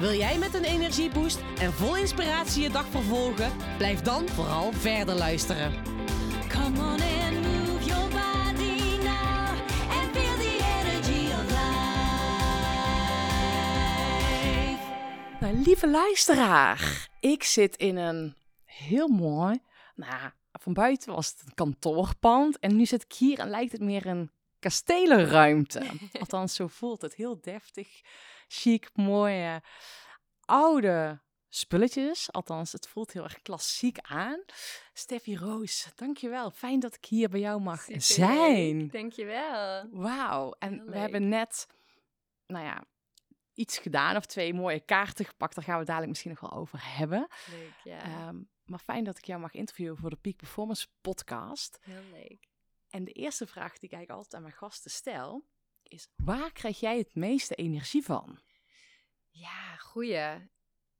Wil jij met een energieboost en vol inspiratie je dag vervolgen? Blijf dan vooral verder luisteren. Come on and move your body now and feel the energy of life. Nou, lieve luisteraar, ik zit in een heel mooi, nou, van buiten was het een kantoorpand en nu zit ik hier en lijkt het meer een kastelenruimte. Althans, zo voelt het. Heel deftig, chic, mooie, oude spulletjes. Althans, het voelt heel erg klassiek aan. Steffi Roos, dankjewel. Fijn dat ik hier bij jou mag zijn. Dankjewel. Wauw. En Heel we leuk. hebben net, nou ja, iets gedaan of twee mooie kaarten gepakt. Daar gaan we dadelijk misschien nog wel over hebben. Leuk, ja. Ehm, maar fijn dat ik jou mag interviewen voor de Peak Performance podcast. Heel leuk. En de eerste vraag die ik eigenlijk altijd aan mijn gasten stel, is waar krijg jij het meeste energie van? Ja, goeie.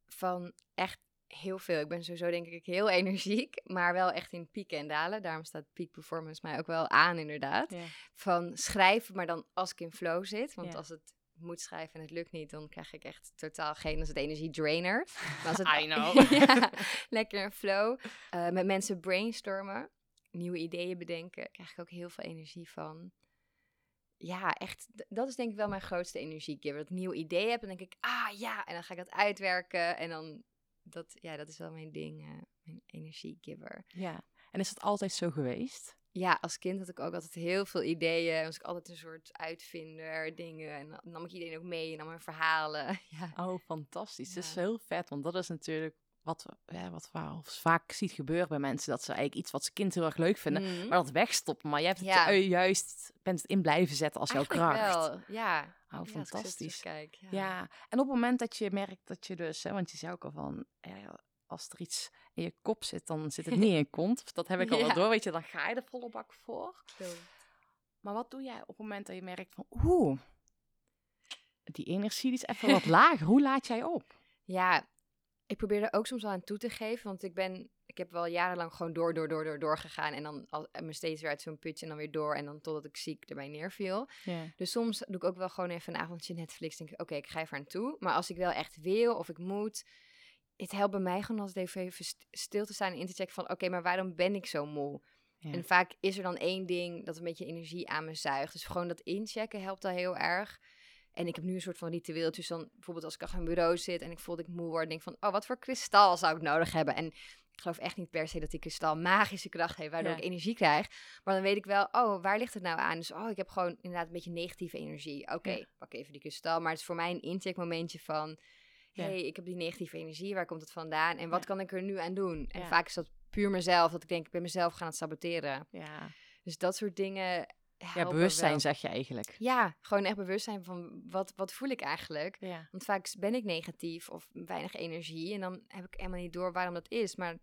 Van echt heel veel. Ik ben sowieso denk ik heel energiek, maar wel echt in pieken en dalen. Daarom staat peak performance mij ook wel aan inderdaad. Ja. Van schrijven, maar dan als ik in flow zit. Want Ja. als het moet schrijven en het lukt niet, dan krijg ik echt totaal geen, als het energiedrainer. Maar als het, I know. ja, lekker in flow. Eh, met mensen brainstormen, nieuwe ideeën bedenken, krijg ik ook heel veel energie van. Ja, echt, dat is denk ik wel mijn grootste energiegiver. Dat ik nieuwe ideeën heb, dan denk ik, ah ja, en dan ga ik dat uitwerken. En dan, dat, ja, dat is wel mijn ding, eh, mijn energiegiver. ja. En is dat altijd zo geweest? Ja, als kind had ik ook altijd heel veel ideeën. Was ik altijd een soort uitvinder, dingen. En dan nam ik ideeën ook mee en dan mijn verhalen. Ja, Oh, fantastisch. Dat is Ja. heel vet, want dat is natuurlijk wat, ja, wat vaak ziet gebeuren bij mensen. Dat ze eigenlijk iets wat ze kind heel erg leuk vinden, Mhm. maar dat wegstoppen. Maar jij hebt het Ja. juist, bent het in blijven zetten als jouw Eigenlijk kracht. wel, ja. Oh, Ja, fantastisch. terugkijk, ja. En op het moment dat je merkt dat je dus, hè, want je zei ook al van, als er iets in je kop zit, dan zit het niet in je kont. Dat heb ik al wel door, weet je, dan ga je er volle bak voor. Maar wat doe jij op het moment dat je merkt van, oeh, die energie die is even wat lager. Hoe laat jij op? Ja, ik probeer er ook soms wel aan toe te geven, want ik ben, ik heb wel jarenlang gewoon door, door, door, door, door gegaan en dan al, en me steeds weer uit zo'n putje en dan weer door en dan totdat ik ziek erbij neerviel. Dus soms doe ik ook wel gewoon even een avondje Netflix, denk ik, oké, ik ga even aan toe. Maar als ik wel echt wil of ik moet, het helpt bij mij gewoon even st- stil te staan en in te checken van, oké, maar waarom ben ik zo moe? Ja. En vaak is er dan één ding dat een beetje energie aan me zuigt. Dus gewoon dat inchecken helpt al heel erg. En ik heb nu een soort van ritueel. Dus dan bijvoorbeeld als ik achter een bureau zit en ik voel dat ik moe word, denk ik van, oh, wat voor kristal zou ik nodig hebben? En ik geloof echt niet per se dat die kristal magische kracht heeft, waardoor Ja. ik energie krijg. Maar dan weet ik wel, oh, waar ligt het nou aan? Dus, oh, ik heb gewoon inderdaad een beetje negatieve energie. Oké, Ja. pak even die kristal. Maar het is voor mij een incheckmomentje van, Ja. hey, ik heb die negatieve energie, waar komt het vandaan? En wat kan ik er nu aan doen? En vaak is dat puur mezelf, dat ik denk, ik ben mezelf gaan het saboteren. Ja. Dus dat soort dingen. Ja, bewustzijn wel. zeg je eigenlijk. Ja, gewoon echt bewust zijn van wat, wat voel ik eigenlijk. Ja. Want vaak ben ik negatief of weinig energie. En dan heb ik helemaal niet door waarom dat is. Maar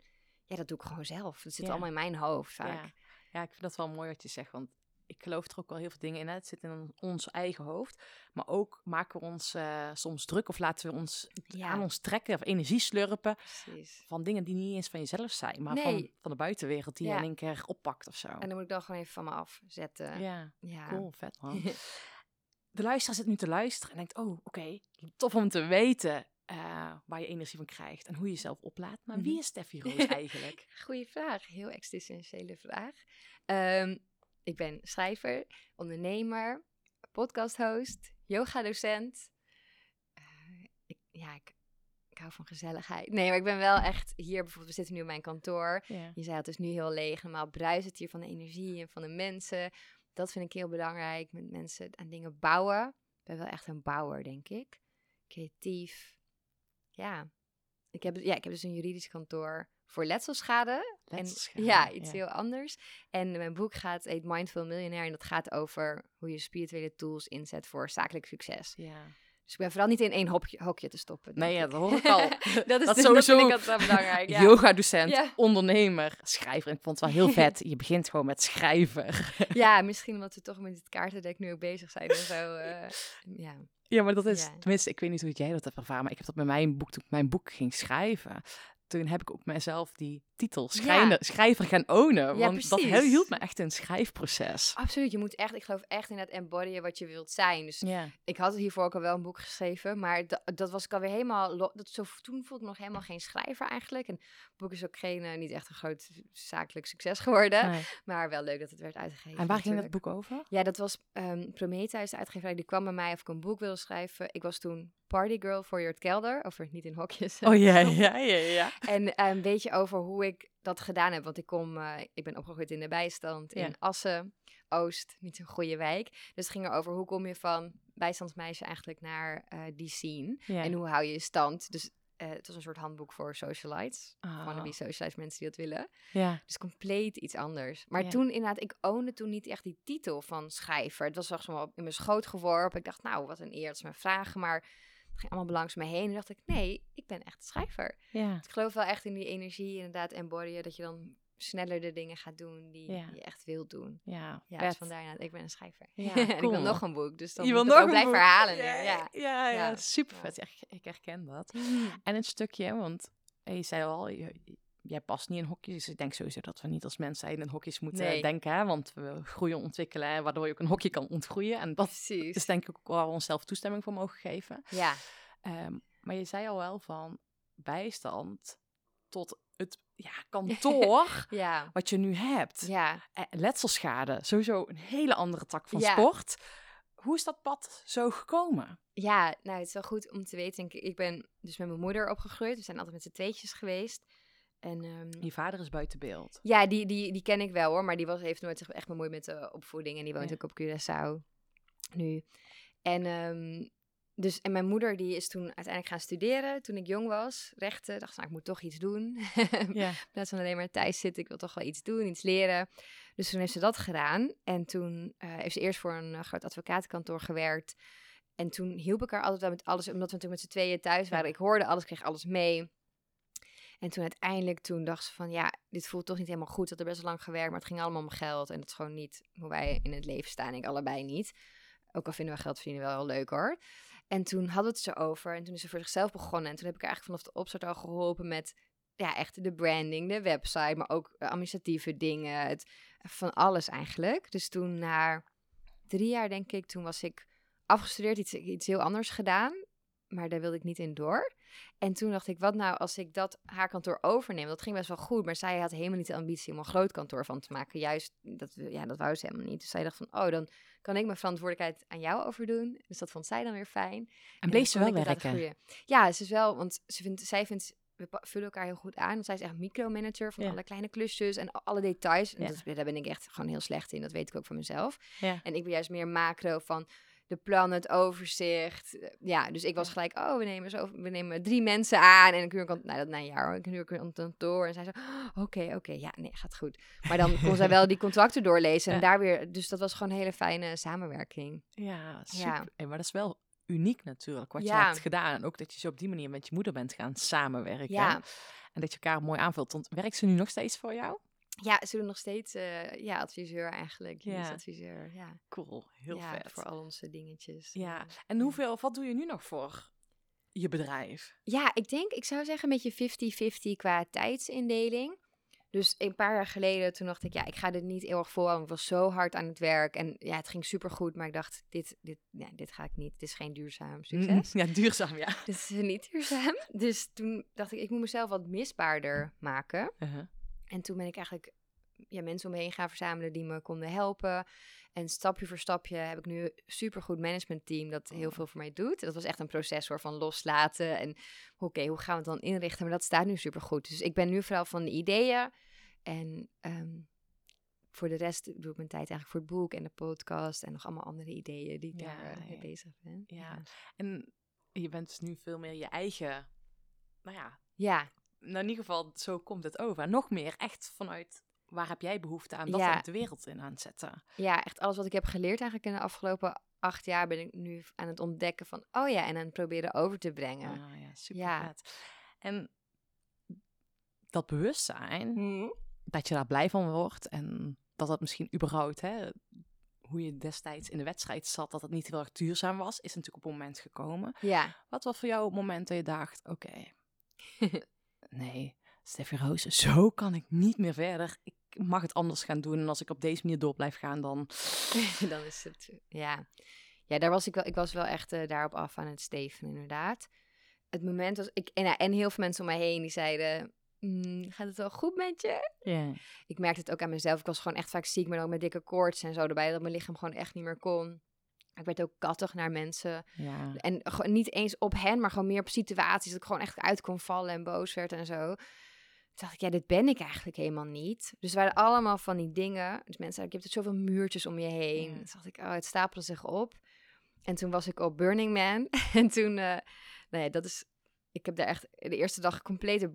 ja, dat doe ik gewoon zelf. Het zit Ja. allemaal in mijn hoofd vaak. Ja. ja, ik vind dat wel mooi wat je zegt, want ik geloof er ook wel heel veel dingen in. Hè. Het zit in ons eigen hoofd, maar ook maken we ons eh, soms druk of laten we ons Ja. aan ons trekken of energie slurpen Precies. van dingen die niet eens van jezelf zijn, maar Nee. van, van de buitenwereld die je in één keer oppakt of zo. En dan moet ik dan gewoon even van me afzetten. Ja, Ja. cool, vet man. De luisteraar zit nu te luisteren en denkt, oh, oké, tof om te weten eh, waar je energie van krijgt en hoe je jezelf oplaadt. Maar wie Mhm. is Steffi Roos eigenlijk? Goeie vraag. Heel existentiële vraag. Ehm, ik ben schrijver, ondernemer, podcasthost, yogadocent. Eh, ik, ja, ik, ik hou van gezelligheid. Nee, maar ik ben wel echt hier bijvoorbeeld, we zitten nu in mijn kantoor. ja. Je zei het is nu heel leeg, normaal bruist het hier van de energie en van de mensen. Dat vind ik heel belangrijk, met mensen aan dingen bouwen. Ik ben wel echt een bouwer, denk ik. Creatief. Ja. Ik heb, ja, ik heb dus een juridisch kantoor voor letselschade. En, ja, iets ja. heel anders. En mijn boek gaat, heet Mindful Millionaire. En dat gaat over hoe je spirituele tools inzet voor zakelijk succes. ja. Dus ik ben vooral niet in één hokje, hokje te stoppen. Nee, ja, dat hoor ik al. dat is dat dus- sowieso Dat vind ik altijd wel belangrijk. Ja. Yoga-docent, Ja. ondernemer, schrijver. Ik vond het wel heel vet. Je begint gewoon met schrijver. ja, misschien omdat we toch met het kaartendek nu ook bezig zijn en zo. eh, ja. Ja, maar dat is, tenminste, ik weet niet hoe jij dat hebt ervaren, maar ik heb dat met mijn boek, toen ik mijn boek ging schrijven. Toen heb ik ook mezelf die titel schrijver, schrijver gaan ownen. Ja, want dat hield me echt in een schrijfproces. Absoluut, je moet echt, ik geloof echt in het embodyen wat je wilt zijn. Dus Ja. ik had hiervoor ook al wel een boek geschreven, maar da- dat was ik alweer helemaal, dat zo, toen voelde ik nog helemaal geen schrijver eigenlijk. En het boek is ook geen, eh, niet echt een groot zakelijk succes geworden, Nee. maar wel leuk dat het werd uitgegeven. En waar ging dat boek over? Ja, dat was ehm Prometheus, de uitgeverij. Die kwam bij mij of ik een boek wilde schrijven. Ik was toen partygirl voor Jurt Kelder. Over niet in hokjes. Oh ja, ja, ja, ja. En een beetje over hoe ik dat gedaan heb. Want ik, kom, eh, ik ben opgegroeid in de bijstand Ja. in Assen, Oost. Niet zo'n goede wijk. Dus het ging erover hoe kom je van bijstandsmeisje eigenlijk naar eh, die scene. ja. En hoe hou je je stand. Dus eh, het was een soort handboek voor socialites. Ah, Wannabe socialites, mensen die dat willen. ja. Dus compleet iets anders. Maar Ja. toen inderdaad, ik ownde toen niet echt die titel van schrijver. Het was zo in mijn schoot geworpen. Ik dacht, nou, wat een eer, dat ze me vragen. Maar ging allemaal langs me heen. En dacht ik, nee, ik ben echt schrijver. ja. Ik geloof wel echt in die energie, inderdaad, embodyen. Dat je dan sneller de dingen gaat doen die Ja. je echt wilt doen. Ja, Ja, dus vandaar, ik ben een schrijver. Ja, en ik wil nog een boek, dus dan Je wil ik nog ook blijven nu, Ja, Ja. ja, super vet. Ik, ik herken dat. En een stukje, want eh, je zei al, je, jij past niet in hokjes. Dus ik denk sowieso dat we niet als mensen in hokjes moeten Nee. denken. Hè? Want we groeien, ontwikkelen, waardoor je ook een hokje kan ontgroeien. En dat Precies. is denk ik ook waar we onszelf toestemming voor mogen geven. Ja, Ehm, maar je zei al wel van bijstand tot het ja, kantoor ja, wat je nu hebt. ja. Eh, Letselschade, sowieso een hele andere tak van Ja. sport. Hoe is dat pad zo gekomen? Ja, nou, het is wel goed om te weten. Ik, ik ben dus met mijn moeder opgegroeid. We zijn altijd met z'n tweetjes geweest. En ehm, Je vader is buiten beeld. ja, die, die, die ken ik wel hoor. Maar die was, heeft nooit zich echt bemoeid met de opvoeding. En die woont Ja. ook op Curaçao nu. En, ehm, dus, en mijn moeder die is toen uiteindelijk gaan studeren toen ik jong was. Rechten. Dacht, nou, ik moet toch iets doen. Ja. In plaats van alleen maar thuis zitten, ik wil toch wel iets doen, iets leren. Dus toen heeft ze dat gedaan. En toen eh, heeft ze eerst voor een eh, groot advocatenkantoor gewerkt. En toen hielp ik haar altijd wel met alles, omdat we natuurlijk met z'n tweeën thuis waren. Ik hoorde alles, kreeg alles mee. En toen uiteindelijk, toen dacht ze van, ja, dit voelt toch niet helemaal goed. Dat er best wel lang gewerkt, maar het ging allemaal om geld. En dat is gewoon niet hoe wij in het leven staan. Ik allebei niet. Ook al vinden we geld verdienen wel leuk hoor. En toen hadden we het zo over. En toen is ze voor zichzelf begonnen. En toen heb ik eigenlijk vanaf de opstart al geholpen met ja, echt de branding, de website, maar ook eh, administratieve dingen. Het, van alles eigenlijk. Dus toen na drie jaar, denk ik, toen was ik afgestudeerd, iets, iets heel anders gedaan. Maar daar wilde ik niet in door. En toen dacht ik, wat nou als ik dat haar kantoor overneem? Dat ging best wel goed, maar zij had helemaal niet de ambitie om een groot kantoor van te maken. Juist, dat, ja, dat wou ze helemaal niet. Dus zij dacht van, oh, dan kan ik mijn verantwoordelijkheid aan jou overdoen. Dus dat vond zij dan weer fijn. En bleef ze wel werken? Ja, ze is wel, want ze vindt, zij vindt, we vullen elkaar heel goed aan. Want zij is echt micromanager van Ja. alle kleine klusjes en alle details. En Ja. dat, daar ben ik echt gewoon heel slecht in. Dat weet ik ook van mezelf. Ja. En ik ben juist meer macro van de plannen, het overzicht. Ja, dus ik was gelijk, oh, we nemen, zo, we nemen drie mensen aan. En een huurkant, nou, dat na een jaar hoor, een. En zij zo, oh, oké, oké, ja, nee, gaat goed. Maar dan kon zij wel die contracten doorlezen. En Ja. daar weer, dus dat was gewoon een hele fijne samenwerking. Ja, super. Ja. Hey, maar dat is wel uniek natuurlijk, wat je hebt gedaan. En ook dat je zo op die manier met je moeder bent gaan samenwerken. Ja. En dat je elkaar mooi aanvult. Want werkt ze nu nog steeds voor jou? Ja, ze doen nog steeds, eh, ja, adviseur eigenlijk. Ja. Adviseur, ja. Cool, heel ja, vet. voor al onze dingetjes. Ja, Eh, en hoeveel, wat doe je nu nog voor je bedrijf? Ja, ik denk, ik zou zeggen een beetje 50-50 qua tijdsindeling. Dus een paar jaar geleden, toen dacht ik, ja, ik ga dit niet heel erg volhouden. Ik was zo hard aan het werk en ja, het ging supergoed. Maar ik dacht, dit, dit, dit ga ik niet. Het is geen duurzaam succes. Ja, duurzaam, ja. Dit is niet duurzaam. Dus toen dacht ik, ik moet mezelf wat misbaarder maken. Uh-huh. En toen ben ik eigenlijk ja, mensen om me heen gaan verzamelen die me konden helpen. En stapje voor stapje heb ik nu een supergoed managementteam dat heel veel voor mij doet. Dat was echt een proces hoor, van loslaten en oké, hoe gaan we het dan inrichten? Maar dat staat nu supergoed. Dus ik ben nu vooral van de ideeën en ehm, voor de rest doe ik mijn tijd eigenlijk voor het boek en de podcast en nog allemaal andere ideeën die ik Ja, daar eh, mee ja. bezig ben. Ja. En je bent dus nu veel meer je eigen, nou ja, Ja, nou in ieder geval, zo komt het over. En nog meer echt vanuit, waar heb jij behoefte aan? Dat Ja. de wereld in aanzetten. ja, echt alles wat ik heb geleerd eigenlijk in de afgelopen acht jaar ben ik nu aan het ontdekken van, oh ja, en aan het proberen over te brengen. Ah, ja, super Ja. vet. En dat bewustzijn, Mhm. dat je daar blij van wordt en dat dat misschien überhaupt, hè, hoe je destijds in de wedstrijd zat, dat het niet heel erg duurzaam was, is natuurlijk op een moment gekomen. Ja. Wat was voor jou het moment dat je dacht, oké, nee, Steffi Roos, zo kan ik niet meer verder. Ik mag het anders gaan doen en als ik op deze manier door blijf gaan, dan... dan is het, ja. Ja, daar was ik wel, ik was wel echt eh, daarop af aan het steven, inderdaad. Het moment was, ik, en, ja, en heel veel mensen om mij heen die zeiden, "Mm, gaat het wel goed met je? Ja. Ik merkte het ook aan mezelf. Ik was gewoon echt vaak ziek, maar ook met dikke koorts en zo erbij, dat mijn lichaam gewoon echt niet meer kon. Ik werd ook kattig naar mensen. Ja. En gewoon niet eens op hen, maar gewoon meer op situaties. Dat ik gewoon echt uit kon vallen en boos werd en zo. Toen dacht ik, ja, dit ben ik eigenlijk helemaal niet. Dus het waren allemaal van die dingen. Dus mensen zeiden, je hebt zoveel muurtjes om je heen. Ja. Toen dacht ik, oh, het stapelde zich op. En toen was ik op Burning Man. en toen, eh nou ja, dat is... Ik heb daar echt de eerste dag een complete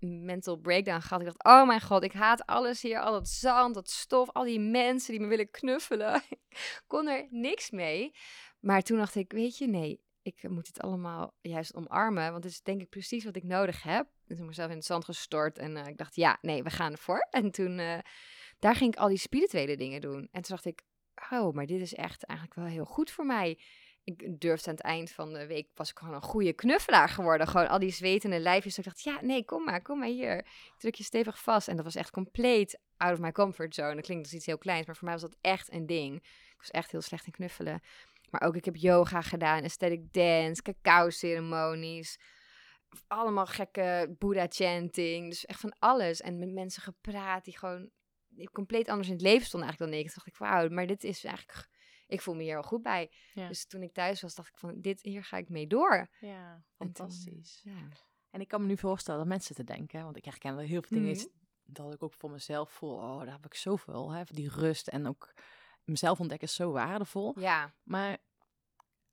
mental breakdown gehad. Ik dacht, oh mijn god, ik haat alles hier. Al dat zand, dat stof, al die mensen die me willen knuffelen. kon er niks mee. Maar toen dacht ik, weet je, nee, ik moet dit allemaal juist omarmen. Want het is denk ik precies wat ik nodig heb. En toen mezelf in het zand gestort. En eh, ik dacht, ja, nee, we gaan ervoor. En toen, eh, daar ging ik al die spirituele dingen doen. En toen dacht ik, oh, maar dit is echt eigenlijk wel heel goed voor mij. Ik durfde aan het eind van de week, was ik gewoon een goede knuffelaar geworden. Gewoon al die zwetende lijfjes. Ik dacht, ja, nee, kom maar, kom maar hier. Druk je stevig vast. En dat was echt compleet out of my comfort zone. Dat klinkt als iets heel kleins, maar voor mij was dat echt een ding. Ik was echt heel slecht in knuffelen. Maar ook, ik heb yoga gedaan, aesthetic dance, cacao-ceremonies. Allemaal gekke Boeddha-chanting. Dus echt van alles. En met mensen gepraat die gewoon compleet anders in het leven stonden eigenlijk dan ik. Toen dacht ik, wauw, maar dit is eigenlijk... Ik voel me hier wel goed bij. Ja. Dus toen ik thuis was, dacht ik van, dit, hier ga ik mee door. ja, En toen, fantastisch. ja. En ik kan me nu voorstellen dat mensen te denken, want ik herken wel heel veel dingen is dat ik ook voor mezelf voel, oh, daar heb ik zoveel, hè, die rust en ook mezelf ontdekken is zo waardevol. Ja, Maar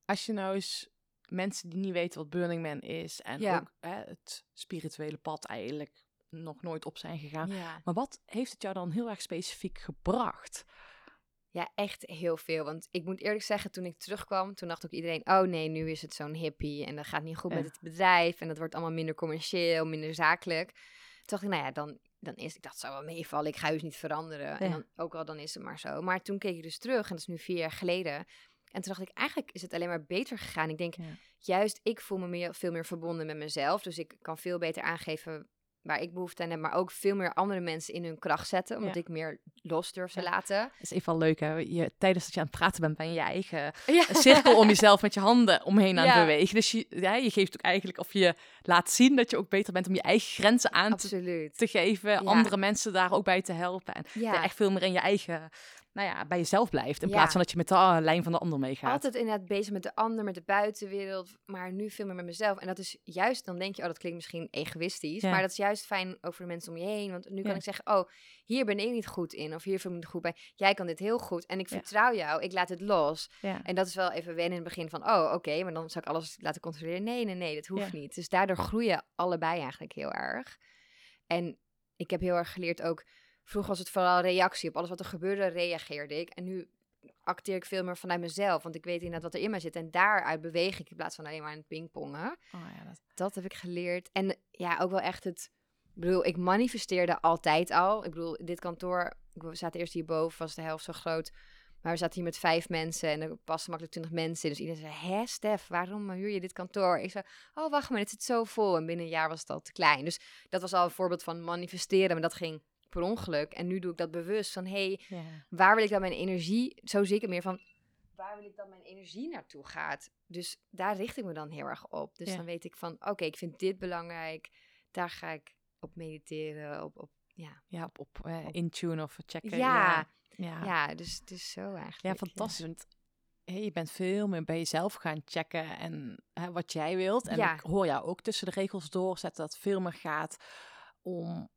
als je nou eens mensen die niet weten wat Burning Man is en Ja. ook hè, het spirituele pad eigenlijk nog nooit op zijn gegaan. ja. Maar wat heeft het jou dan heel erg specifiek gebracht? Ja, echt heel veel. Want ik moet eerlijk zeggen, toen ik terugkwam, toen dacht ook iedereen, oh nee, nu is het zo'n hippie en dat gaat niet goed Ja. met het bedrijf en dat wordt allemaal minder commercieel, minder zakelijk. Toen dacht ik, nou ja, dan, dan is, ik dacht, zou wel meevallen, ik ga dus niet veranderen. En dan, ook al dan is het maar zo. Maar toen keek ik dus terug, en dat is nu vier jaar geleden. En toen dacht ik, eigenlijk is het alleen maar beter gegaan. Ik denk, Ja. juist, ik voel me meer, veel meer verbonden met mezelf. Dus ik kan veel beter aangeven waar ik behoefte aan heb, maar ook veel meer andere mensen in hun kracht zetten, omdat Ja. ik meer los durf te Ja. laten. is even wel leuk, hè? Je, tijdens dat je aan het praten bent, ben je je eigen Ja. cirkel om jezelf met je handen omheen aan het bewegen. Dus je, ja, je geeft ook eigenlijk, of je laat zien dat je ook beter bent om je eigen grenzen aan te, te geven. Andere mensen daar ook bij te helpen. En echt veel meer in je eigen, nou ja, bij jezelf blijft. In Ja. plaats van dat je met de lijn van de ander meegaat. Altijd inderdaad bezig met de ander, met de buitenwereld, maar nu veel meer met mezelf. En dat is juist, dan denk je, oh, dat klinkt misschien egoïstisch, Ja. maar dat is juist fijn ook voor de mensen om je heen. Want nu kan Ja. ik zeggen, oh, hier ben ik niet goed in, of hier voel ik me niet goed bij. Jij kan dit heel goed en ik vertrouw jou, ik laat het los. En dat is wel even wennen in het begin van, oh, oké, maar dan zou ik alles laten controleren. Nee, nee, nee, dat hoeft niet. Dus daardoor groeien allebei eigenlijk heel erg. En ik heb heel erg geleerd ook, vroeger was het vooral reactie. Op alles wat er gebeurde, reageerde ik. En nu acteer ik veel meer vanuit mezelf, want ik weet inderdaad wat er in mij zit. En daaruit beweeg ik in plaats van alleen maar aan het pingpongen. Oh, ja, dat, Dat heb ik geleerd. En ja, ook wel echt het... Ik bedoel, ik manifesteerde altijd al. Ik bedoel, dit kantoor... We zaten eerst hierboven, was de helft zo groot. Maar we zaten hier met vijf mensen en er passen makkelijk twintig mensen in. Dus iedereen zei, hè Stef, waarom huur je dit kantoor? Ik zei, oh wacht maar, dit zit zo vol. En binnen een jaar was het al te klein. Dus dat was al een voorbeeld van manifesteren. Maar dat ging per ongeluk. En nu doe ik dat bewust van, hé, hey, ja. waar wil ik dat mijn energie, zo zie ik het meer van, waar wil ik dat mijn energie naartoe gaat? Dus daar richt ik me dan heel erg op. Dus Ja. dan weet ik van, oké, ik vind dit belangrijk, daar ga ik op mediteren, op, op ja. ja, op, op Intune of checken. Ja, ja. ja, dus, dus zo eigenlijk. Ja, fantastisch. Want hè, je bent veel meer bij jezelf gaan checken en hè, wat jij wilt. En Ja. ik hoor jou ook tussen de regels doorzetten dat het veel meer gaat om,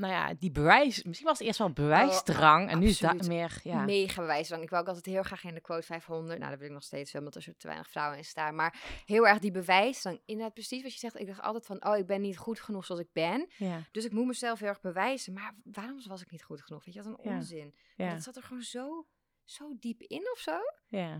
nou ja, die bewijs. Misschien was het eerst wel bewijsdrang en nu is dat Oh, meer, ja. Mega bewijsdrang. Ik wou ook altijd heel graag in de quote 500. Nou, dat wil ik nog steeds wel, omdat er te weinig vrouwen in staan. Maar heel erg die bewijsdrang. Inderdaad, precies wat je zegt. Ik dacht altijd van, oh, ik ben niet goed genoeg zoals ik ben. Ja, Dus ik moet mezelf heel erg bewijzen. Maar waarom was ik niet goed genoeg? Weet je, wat een Ja. onzin. ja. Dat zat er gewoon zo, zo diep in of zo.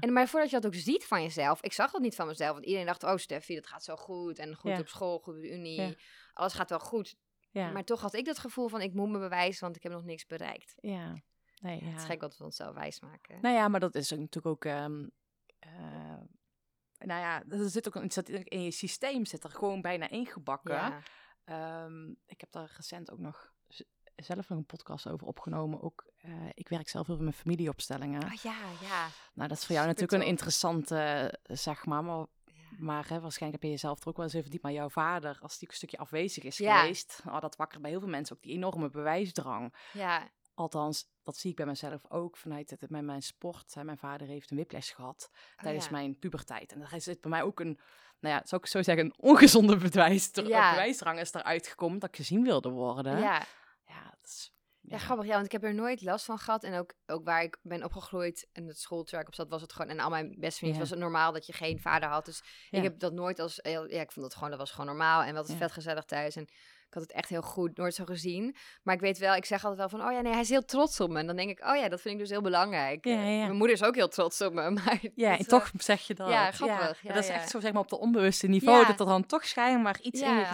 En maar voordat je dat ook ziet van jezelf, ik zag dat niet van mezelf, want iedereen dacht, oh Steffi, dat gaat zo goed en goed op school, goed op de unie, alles gaat wel goed. Ja. Maar toch had ik dat gevoel van, ik moet me bewijzen, want ik heb nog niks bereikt. ja. Nee, Ja. Het is gek wat we onszelf wijsmaken. Nou ja, maar dat is natuurlijk ook. ehm, eh, nou ja, er zit ook een, zit in je systeem zit er gewoon bijna ingebakken. ja. Ehm, ik heb daar recent ook nog zelf nog een podcast over opgenomen. Ook, eh, ik werk zelf heel veel met familieopstellingen. Oh ja, ja. nou, dat is voor jou natuurlijk een interessante, eh, zeg maar. Maar. Maar hè, waarschijnlijk heb je jezelf er ook wel eens even diep. Maar jouw vader, als die een stukje afwezig is Ja. geweest, oh, dat wakkert bij heel veel mensen ook die enorme bewijsdrang. Ja, Althans, dat zie ik bij mezelf ook vanuit het, met mijn sport. Hè. Mijn vader heeft een whiplash gehad Oh tijdens ja. mijn puberteit. En er zit bij mij ook een, nou ja, zou ik zo zeggen, een ongezonde bewijs, Ja. bewijsdrang is eruit gekomen dat ik gezien wilde worden. ja. ja, dat is, Ja, grappig. Ja, want ik heb er nooit last van gehad. En ook, ook waar ik ben opgegroeid en het schooltje waar ik op zat, was het gewoon... En al mijn beste vrienden Ja. was het normaal dat je geen vader had. Dus Ja. ik heb dat nooit als... Ja, ik vond dat gewoon, dat was gewoon normaal. En wat Ja. vet gezellig thuis. En ik had het echt heel goed, nooit zo gezien. Maar ik weet wel, ik zeg altijd wel van... Oh ja, nee, hij is heel trots op me. En dan denk ik, oh ja, dat vind ik dus heel belangrijk. Ja, Eh, ja. Mijn moeder is ook heel trots op me. Maar Ja, dat en is wel- toch zeg je dat. Ja, grappig. Ja, dat is echt zo, zeg maar, op de onbewuste niveau, dat er dan toch schijnbaar iets in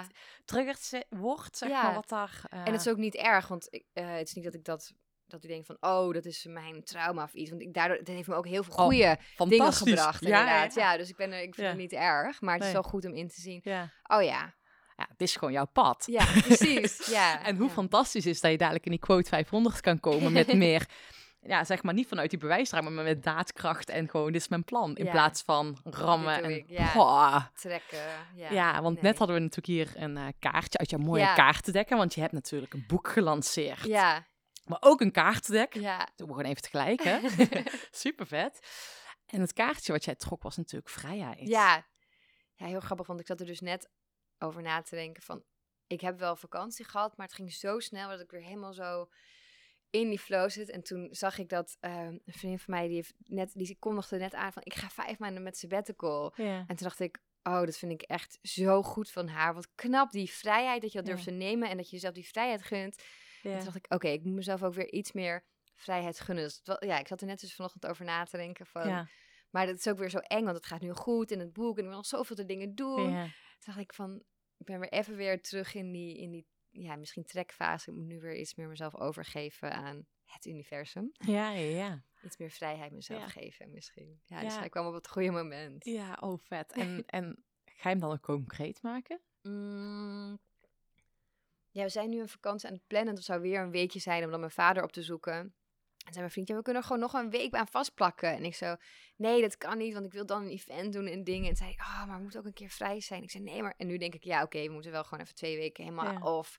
getriggerd wordt, zeg maar, wat daar... eh, En het is ook niet erg, want ik, eh, het is niet dat ik dat... Dat ik denk van, oh, dat is mijn trauma of iets. Want ik, daardoor, het heeft me ook heel veel Oh, goede dingen gebracht, inderdaad. ja. Ja, dus ik, ben er, ik vind Ja. het niet erg. Maar het is wel goed om in te zien. Oh ja, ja, het is gewoon jouw pad. ja, precies. Ja, En hoe ja. fantastisch is dat je dadelijk in die quote 500 kan komen met meer, ja, zeg maar niet vanuit die bewijsdrang, maar met daadkracht en gewoon, dit is mijn plan. In Ja. plaats van rammen Dit en ja. Trekken. Ja, Ja, want nee. net hadden we natuurlijk hier een eh, kaartje uit jouw mooie Ja. kaartendekken, want je hebt natuurlijk een boek gelanceerd. Ja, Maar ook een kaartendek. ja. Doen we gewoon even tegelijk, hè? Super vet. En het kaartje wat jij trok was natuurlijk vrijheid. Ja. ja, heel grappig, want ik zat er dus net over na te denken van... Ik heb wel vakantie gehad, maar het ging zo snel dat ik weer helemaal zo in die flow zit. En toen zag ik dat ehm, een vriend van mij, die, heeft net, die kondigde net aan van... Ik ga vijf maanden met sabbatical. Ja. En toen dacht ik, oh, dat vind ik echt zo goed van haar. Wat knap, die vrijheid, dat je dat Ja. durft te nemen en dat je jezelf die vrijheid gunt. En Ja. toen dacht ik, oké, ik moet mezelf ook weer iets meer vrijheid gunnen. Dus ja, ik zat er net dus vanochtend over na te denken van... Maar dat is ook weer zo eng, want het gaat nu goed in het boek en ik wil nog zoveel te dingen doen. Toen dacht ik van, ik ben weer even weer terug in die, in die ja, misschien trekfase. Ik moet nu weer iets meer mezelf overgeven aan het universum. Ja, ja, ja. Iets meer vrijheid mezelf Ja. geven misschien. Ja, dus Ja. hij kwam op het goede moment. Ja, oh vet. En, en ga je hem dan ook concreet maken? Mm. Ja, we zijn nu een vakantie aan het plannen. Dat zou weer een weekje zijn om dan mijn vader op te zoeken. En zei mijn vriendje, we kunnen er gewoon nog een week aan vastplakken. En ik zo, nee, dat kan niet, want ik wil dan een event doen en dingen. En zei, ah, maar we moeten ook een keer vrij zijn. Ik zei, nee, maar... En nu denk ik, ja, oké, we moeten wel gewoon even twee weken helemaal Ja. off.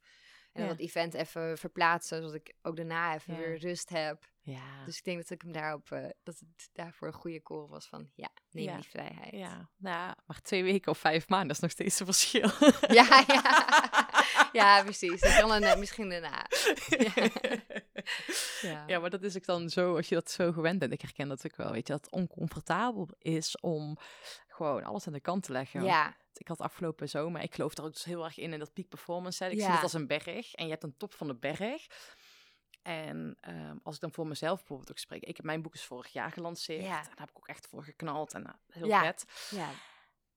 En Ja. dat event even verplaatsen, zodat ik ook daarna even weer rust heb. Ja. Dus ik denk dat ik hem daarop, eh, dat het daarvoor een goede call was van, ja, neem Ja. die vrijheid. ja. Nou, maar twee weken of vijf maanden is nog steeds een verschil. Ja, ja. ja, precies. Dat kan dan eh, misschien daarna. Ja. Ja, maar dat is ook dan zo, als je dat zo gewend bent. Ik herken dat ook wel, weet je, dat het oncomfortabel is om gewoon alles aan de kant te leggen. Ja, Ik had afgelopen zomer, ik geloof er ook dus heel erg in, in dat peak performance. Hè. Ik zie Ja. het als een berg en je hebt een top van de berg. En ehm, als ik dan voor mezelf bijvoorbeeld ook spreek. Ik heb mijn boek is vorig jaar gelanceerd. Ja. En daar heb ik ook echt voor geknald en nou, heel Ja. vet. ja,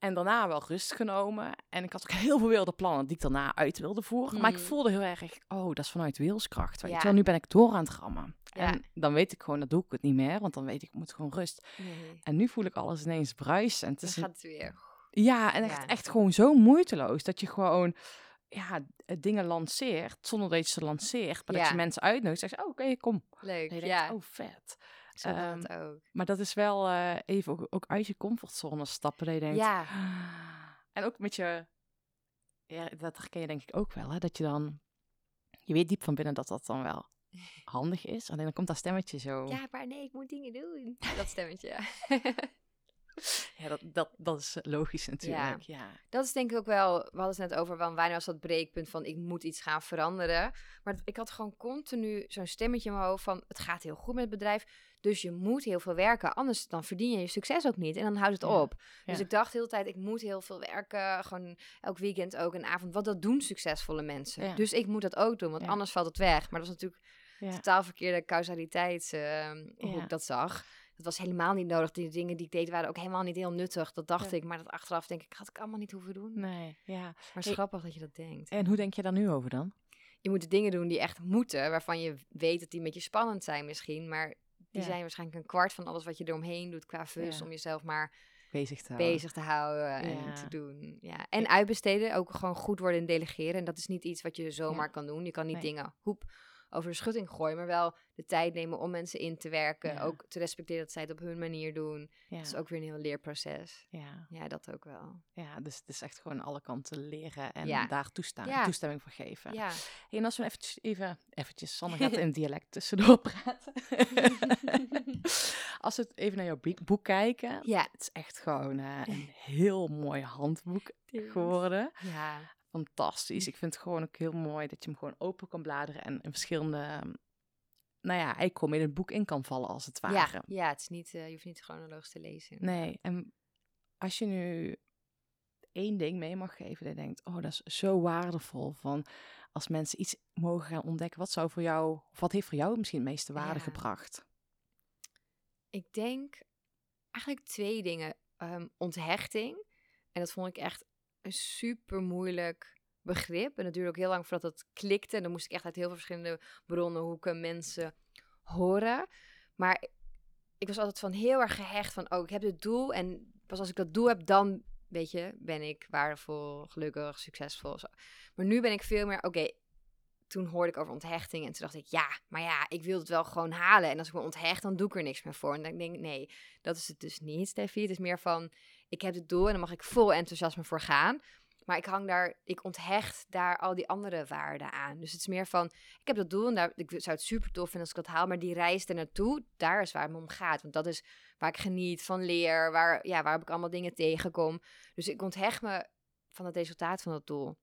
En daarna wel rust genomen. En ik had ook heel veel wilde plannen die ik daarna uit wilde voeren. Maar ik Mm. voelde heel erg, oh, dat is vanuit wilskracht. Weet Ja. wel, nu ben ik door aan het rammen. Ja. En dan weet ik gewoon, dat doe ik het niet meer. Want dan weet ik, ik moet gewoon rust. nee. En nu voel ik alles ineens bruisen. En het is gaat het weer. ja, en echt, Ja. echt gewoon zo moeiteloos. Dat je gewoon ja, eh, dingen lanceert zonder dat je ze lanceert. Maar dat je mensen uitnodigt. Zeg je, oh, oké, kom. Leuk, ja. oh, vet. Zo ehm, ook. Maar dat is wel eh, even ook, ook uit je comfortzone stappen. Dat je denkt, Ja, en ook met je, ja, dat herken je denk ik ook wel, hè, dat je dan, je weet diep van binnen dat dat dan wel handig is. Alleen dan komt dat stemmetje zo. ja, maar nee, ik moet dingen doen. Dat stemmetje. Ja, dat, dat, dat is logisch natuurlijk. Ja. dat is denk ik ook wel, we hadden het net over, van wanneer was dat breekpunt van ik moet iets gaan veranderen. Maar ik had gewoon continu zo'n stemmetje in mijn hoofd van het gaat heel goed met het bedrijf, dus je moet heel veel werken, anders dan verdien je je succes ook niet en dan houdt het Ja, op. Dus ja. ik dacht de hele tijd, ik moet heel veel werken, gewoon elk weekend ook een avond, want dat doen succesvolle mensen. Ja. Dus ik moet dat ook doen, want anders valt het weg. Maar dat was natuurlijk totaal verkeerde causaliteit eh, hoe ik dat zag. Het was helemaal niet nodig. Die dingen die ik deed waren ook helemaal niet heel nuttig. Dat dacht Ja. ik. Maar dat achteraf denk ik, had ik allemaal niet hoeven doen. Nee, ja. Maar het is grappig dat je dat denkt. En hoe denk je daar nu over dan? Je moet de dingen doen die echt moeten. Waarvan je weet dat die een beetje spannend zijn misschien. Maar die Ja. zijn waarschijnlijk een kwart van alles wat je eromheen doet qua fus. Ja. Om jezelf maar Bezig te houden. bezig te houden en Ja. te doen. Ja. En uitbesteden, ook gewoon goed worden in delegeren. En dat is niet iets wat je zomaar kan doen. Je kan niet Nee. dingen hoep over de schutting gooien, maar wel de tijd nemen om mensen in te werken. Ja. Ook te respecteren dat zij het op hun manier doen. Ja. Dat is ook weer een heel leerproces. ja. Ja, dat ook wel. ja, dus het is echt gewoon alle kanten leren en Ja. daar toestaan, Ja. toestemming voor geven. Ja, Hey, en als we eventjes, even, eventjes, Sanne gaat in dialect tussendoor praten. als we het even naar jouw boek- boek kijken, ja. het is echt gewoon eh, een heel mooi handboek geworden. Ja, Fantastisch. Ik vind het gewoon ook heel mooi dat je hem gewoon open kan bladeren en in verschillende, nou ja, eigenlijk gewoon in het boek in kan vallen als het ja, ware. ja het is niet, eh, je hoeft niet chronologisch te lezen. Nee, en als je nu één ding mee mag geven dat je denkt, oh, dat is zo waardevol van als mensen iets mogen gaan ontdekken, wat zou voor jou, of wat heeft voor jou misschien het meeste waarde Ja. gebracht? Ik denk eigenlijk twee dingen. Ehm, onthechting. En dat vond ik echt een super moeilijk begrip. En het duurde ook heel lang voordat dat klikte. En dan moest ik echt uit heel veel verschillende bronnen, hoeken, mensen horen. Maar ik was altijd van heel erg gehecht van, oh, ik heb dit doel. En pas als ik dat doel heb, dan, weet je, ben ik waardevol, gelukkig, succesvol. Maar nu ben ik veel meer, oké, toen hoorde ik over onthechting en toen dacht ik, ja, maar ja, ik wil het wel gewoon halen. En als ik me onthecht, dan doe ik er niks meer voor. En dan denk ik, nee, dat is het dus niet, Steffi. Het is meer van, ik heb het doel en dan mag ik vol enthousiasme voor gaan. Maar ik hang daar, ik onthecht daar al die andere waarden aan. Dus het is meer van, ik heb dat doel en daar, ik zou het super tof vinden als ik dat haal. Maar die reis er naartoe, daar is waar het me om gaat. Want dat is waar ik geniet van leer, waar, ja, waar ik allemaal dingen tegenkom. Dus ik onthecht me van het resultaat van dat doel.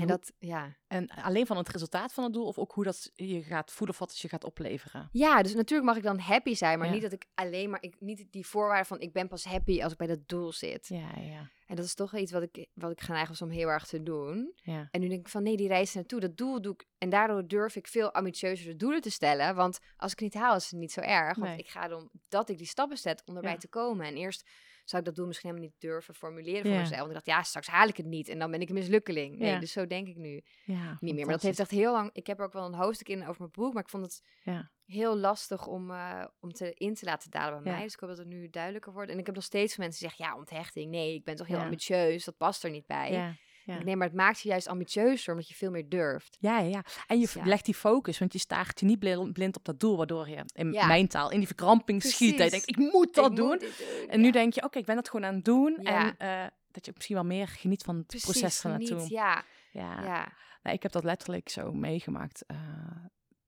En, dat, ja. En alleen van het resultaat van het doel of ook hoe dat je gaat voelen of wat het je gaat opleveren? Ja, dus natuurlijk mag ik dan happy zijn, maar Ja. niet dat ik alleen maar, ik, niet die voorwaarde van ik ben pas happy als ik bij dat doel zit. Ja, ja, En dat is toch iets wat ik, wat ik geneigd was om heel erg te doen. ja. En nu denk ik van nee, die reis naartoe, dat doel doe ik. En daardoor durf ik veel ambitieuzere doelen te stellen. Want als ik het niet haal, is het niet zo erg. Want Nee. ik ga erom dat ik die stappen zet om erbij Ja. te komen. En eerst zou ik dat doel misschien helemaal niet durven formuleren voor Ja. mezelf. Want ik dacht, ja, straks haal ik het niet. En dan ben ik een mislukkeling. Nee, Ja. dus zo denk ik nu ja niet meer. Maar dat heeft echt heel lang... Ik heb er ook wel een hoofdstuk in over mijn boek. Maar ik vond het Ja. heel lastig om, eh, om te, in te laten dalen bij mij. Dus ik hoop dat het nu duidelijker wordt. En ik heb nog steeds mensen die zeggen... Ja, onthechting. Nee, ik ben toch heel ambitieus. Dat past er niet bij. Ja, maar het maakt je juist ambitieuzer. Omdat je veel meer durft. Ja, ja, ja. En je Dus ja. legt die focus, want je staart je niet bl- blind op dat doel, waardoor je in mijn taal in die verkramping schiet. Je denkt, ik moet dat Ik doen. moet doen, En nu denk je, oké, ik ben dat gewoon aan het doen. En eh, dat je misschien wel meer geniet van het Precies, proces ernaartoe. geniet, Ja, Ja. ja. Nou, ik heb dat letterlijk zo meegemaakt. eh,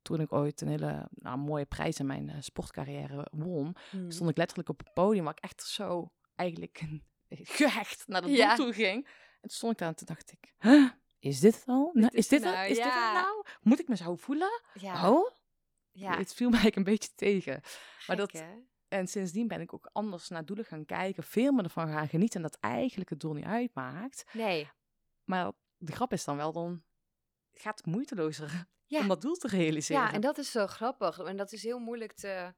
toen ik ooit een hele nou, mooie prijs in mijn eh, sportcarrière won, Hmm. stond ik letterlijk op het podium waar ik echt zo eigenlijk gehecht naar dat Ja. doel toe ging. En toen stond ik daar en toen dacht ik, huh, is dit het al? Nou, is is dit het? nou, Is dit het nou? Moet ik me zo voelen? Ja, Oh, ja. het viel mij een beetje tegen. maar dat- hè? En sindsdien ben ik ook anders naar doelen gaan kijken, veel meer ervan gaan genieten en dat eigenlijk het doel niet uitmaakt. Nee. Maar de grap is dan wel, dan gaat het moeitelozer Ja. om dat doel te realiseren. Ja, en dat is zo grappig. En dat is heel moeilijk te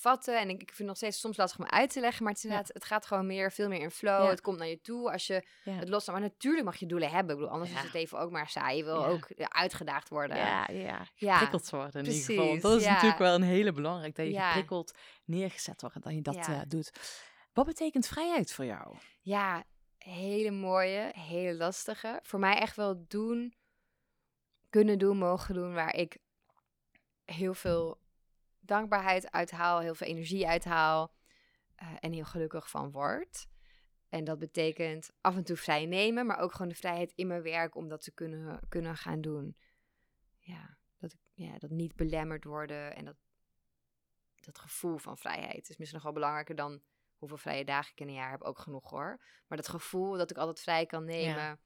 vatten. En ik, ik vind het nog steeds soms lastig om uit te leggen. Maar het, is Ja. inderdaad, het gaat gewoon meer, veel meer in flow. Ja. Het komt naar je toe als je Ja. het loslaat. Maar natuurlijk mag je doelen hebben. Ik bedoel, anders is het even ook maar saai. Je wil ook eh, uitgedaagd worden. Ja, ja. Ja. Geprikkeld worden in ieder geval. Dat is natuurlijk wel een hele belangrijk, dat je geprikkeld neergezet wordt en dat je dat eh, doet. Wat betekent vrijheid voor jou? Ja, hele mooie, hele lastige. Voor mij echt wel doen, kunnen doen, mogen doen, waar ik heel veel dankbaarheid uithaal, heel veel energie uithaal eh, en heel gelukkig van word. En dat betekent af en toe vrij nemen, maar ook gewoon de vrijheid in mijn werk om dat te kunnen, kunnen gaan doen. Ja dat, ik, ja, dat niet belemmerd worden en dat, dat gevoel van vrijheid is misschien nog wel belangrijker dan hoeveel vrije dagen ik in een jaar heb, ook genoeg hoor. Maar dat gevoel dat ik altijd vrij kan nemen.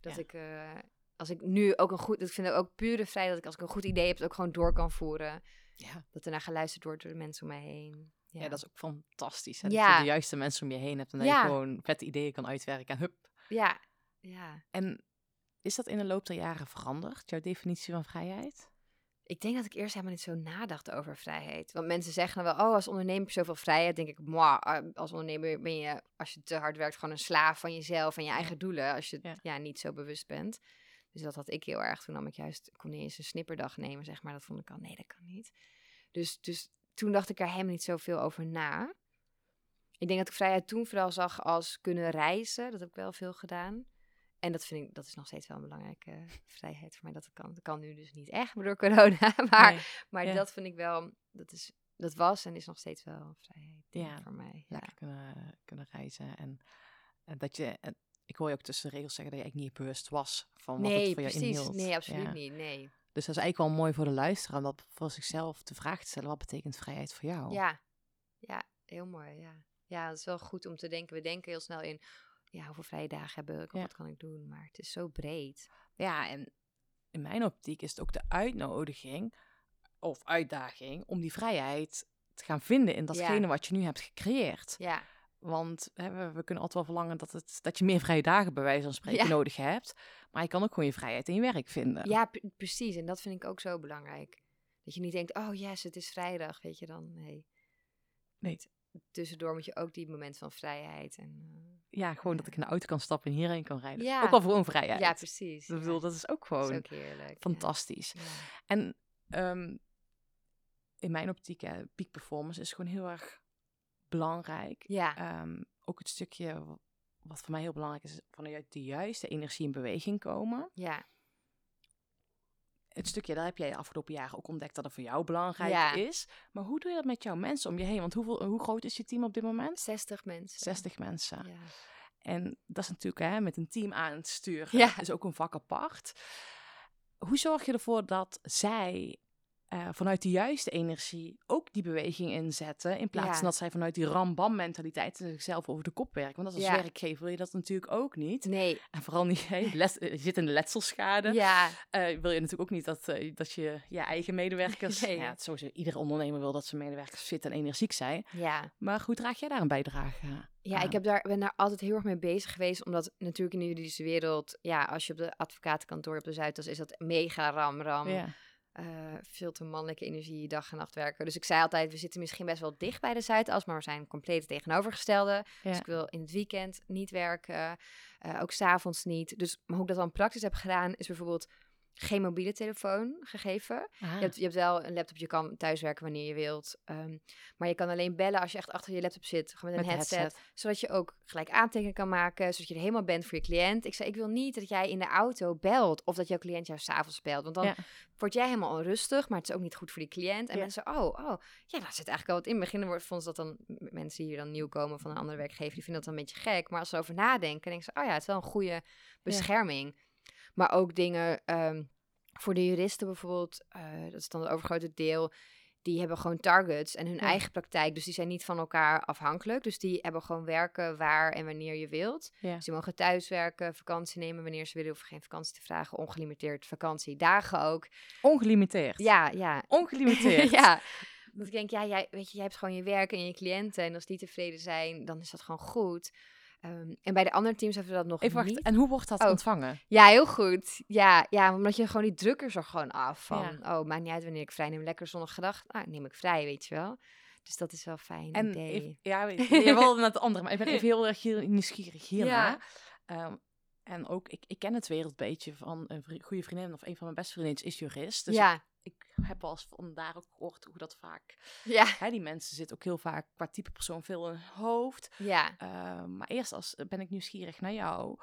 Dat Ja. ik, eh, als ik nu ook een goed, ik vind het ook pure vrij dat ik als ik een goed idee heb, het ook gewoon door kan voeren. Ja. Dat er naar geluisterd wordt door de mensen om mij heen. Ja, dat is ook fantastisch. Hè? Dat je de juiste mensen om je heen hebt en dat je gewoon vette ideeën kan uitwerken. En hup. Ja, ja. En is dat in de loop der jaren veranderd, jouw definitie van vrijheid? Ik denk dat ik eerst helemaal niet zo nadacht over vrijheid. Want mensen zeggen dan wel, oh, als ondernemer heb je zoveel vrijheid. denk ik, moi, ah, als ondernemer ben je, als je te hard werkt, gewoon een slaaf van jezelf en je eigen doelen. Als je Ja. ja. niet zo bewust bent. Dus dat had ik heel erg. Toen nam ik juist, kon niet eens een snipperdag nemen, zeg maar. Dat vond ik al, nee, dat kan niet. Dus, dus toen dacht ik er helemaal niet zoveel over na. Ik denk dat ik vrijheid toen vooral zag als kunnen reizen. Dat heb ik wel veel gedaan. En dat vind ik, dat is nog steeds wel een belangrijke vrijheid voor mij. Dat kan, dat kan nu dus niet echt door corona. Maar, Nee. maar ja. dat vind ik wel, dat, is, dat was en is nog steeds wel vrijheid Ja, ik, voor mij. Ja. lekker kunnen, kunnen reizen. En, en dat je, en ik hoor je ook tussen de regels zeggen dat je eigenlijk niet bewust was van wat het voor je precies. inhield. Nee, absoluut Ja. niet. Nee. Dus dat is eigenlijk wel mooi voor de luisteraar om dat voor zichzelf de vraag te stellen. Wat betekent vrijheid voor jou? Ja. ja, heel mooi. Ja. ja, het is wel goed om te denken. We denken heel snel in, ja, hoeveel vrije dagen heb ik? Ja. wat kan ik doen? Maar het is zo breed. Ja, en in mijn optiek is het ook de uitnodiging of uitdaging om die vrijheid te gaan vinden in datgene Ja. wat je nu hebt gecreëerd. Ja, Want hè, we, we kunnen altijd wel verlangen dat, het, dat je meer vrije dagen bij wijze van spreken Ja. nodig hebt. Maar je kan ook gewoon je vrijheid in je werk vinden. ja pre- precies. En dat vind ik ook zo belangrijk. Dat je niet denkt, oh yes, het is vrijdag, weet je dan. Nee. Nee. Tussendoor moet je ook die moment van vrijheid. En, eh, Ja, gewoon dat ik in de auto kan stappen en hierheen kan rijden. Ja. Ook al gewoon vrijheid. ja, precies. Ik ja. bedoel, dat is ook Dat gewoon is ook heerlijk. fantastisch. En ehm, in mijn optiek, hè, peak performance is gewoon heel erg belangrijk. Ja, Ehm, ook het stukje wat voor mij heel belangrijk is, vanuit de juiste energie in beweging komen. ja, Het stukje, daar heb jij de afgelopen jaren ook ontdekt dat het voor jou belangrijk Ja. is. Maar hoe doe je dat met jouw mensen om je heen? Want hoeveel, hoe groot is je team op dit moment? 60 mensen. 60 mensen. Ja. En dat is natuurlijk hè, met een team aan het sturen. Ja. is ook een vak apart. Hoe zorg je ervoor dat zij eh, vanuit de juiste energie ook die beweging inzetten. In plaats Ja. van dat zij vanuit die ram-bam-mentaliteit zichzelf over de kop werken. Want als Ja. werkgever wil je dat natuurlijk ook niet. Nee, En vooral niet, les, eh, je zit in de letselschade. ja, Eh, wil je natuurlijk ook niet dat, eh, dat je je eigen medewerkers... Nee. Ja, sowieso, iedere ondernemer wil dat zijn medewerkers fit en energiek zijn. ja. Maar hoe draag jij daar een bijdrage Ja, aan? ik heb daar, ben daar altijd heel erg mee bezig geweest. Omdat natuurlijk in de juridische wereld, ja, als je op de advocatenkantoor op de Zuidas is dat mega ram, ram. Ja. Eh, veel te mannelijke energie, dag en nacht werken. Dus ik zei altijd, we zitten misschien best wel dicht bij de Zuidas, maar we zijn compleet tegenovergestelde. Ja. Dus ik wil in het weekend niet werken, eh, ook s'avonds niet. Dus maar hoe ik dat dan praktisch heb gedaan, is bijvoorbeeld geen mobiele telefoon gegeven. Ah. Je, hebt, je hebt wel een laptop, je kan thuiswerken wanneer je wilt. ehm, maar je kan alleen bellen als je echt achter je laptop zit, gewoon met een Met headset, Zodat je ook gelijk aantekeningen kan maken, zodat je er helemaal bent voor je cliënt. Ik zei, ik wil niet dat jij in de auto belt of dat jouw cliënt jou s'avonds belt. Want dan Ja. word jij helemaal onrustig, maar het is ook niet goed voor die cliënt. En Ja. mensen, oh, oh, ja, daar zit eigenlijk wel wat in. In het begin wordt- vonden ze dat dan, mensen die hier dan nieuw komen van een andere werkgever, die vinden dat dan een beetje gek. Maar als ze over nadenken, denken ze, oh ja, het is wel een goede bescherming. Maar ook dingen ehm, voor de juristen bijvoorbeeld, eh, dat is dan het overgrote deel, die hebben gewoon targets en hun Ja. eigen praktijk. Dus die zijn niet van elkaar afhankelijk. Dus die hebben gewoon werken waar en wanneer je wilt. Ja. Die mogen thuiswerken, vakantie nemen wanneer ze willen. Hoeven geen vakantie te vragen. Ongelimiteerd vakantie. Dagen ook. Ongelimiteerd. Ja, ja. Ongelimiteerd. ja. Dat ik denk, ja, jij, weet je, jij hebt gewoon je werk en je cliënten. En als die tevreden zijn, dan is dat gewoon goed. Ehm, en bij de andere teams hebben we dat nog Even niet. en hoe wordt dat Oh. ontvangen? Ja, heel goed. Ja, ja, omdat je gewoon die druk is er gewoon af. Van, oh, maakt niet uit wanneer ik vrij neem. Lekker zonnig gedag. Nou, neem ik vrij, weet je wel. Dus dat is wel fijn En idee. even- ja, je, wilde naar het andere, maar ik ben even heel erg hier- nieuwsgierig hierna. Ja. Ehm, en ook, ik, ik ken het wereldbeetje van een goede vriendin of een van mijn beste vriendinnen is jurist. Dus ja, heb al eens vandaar ook gehoord hoe dat vaak... ja, Hè, die mensen zitten ook heel vaak qua type persoon veel in hun hoofd. ja. Ehm, maar eerst als, ben ik nieuwsgierig naar jou.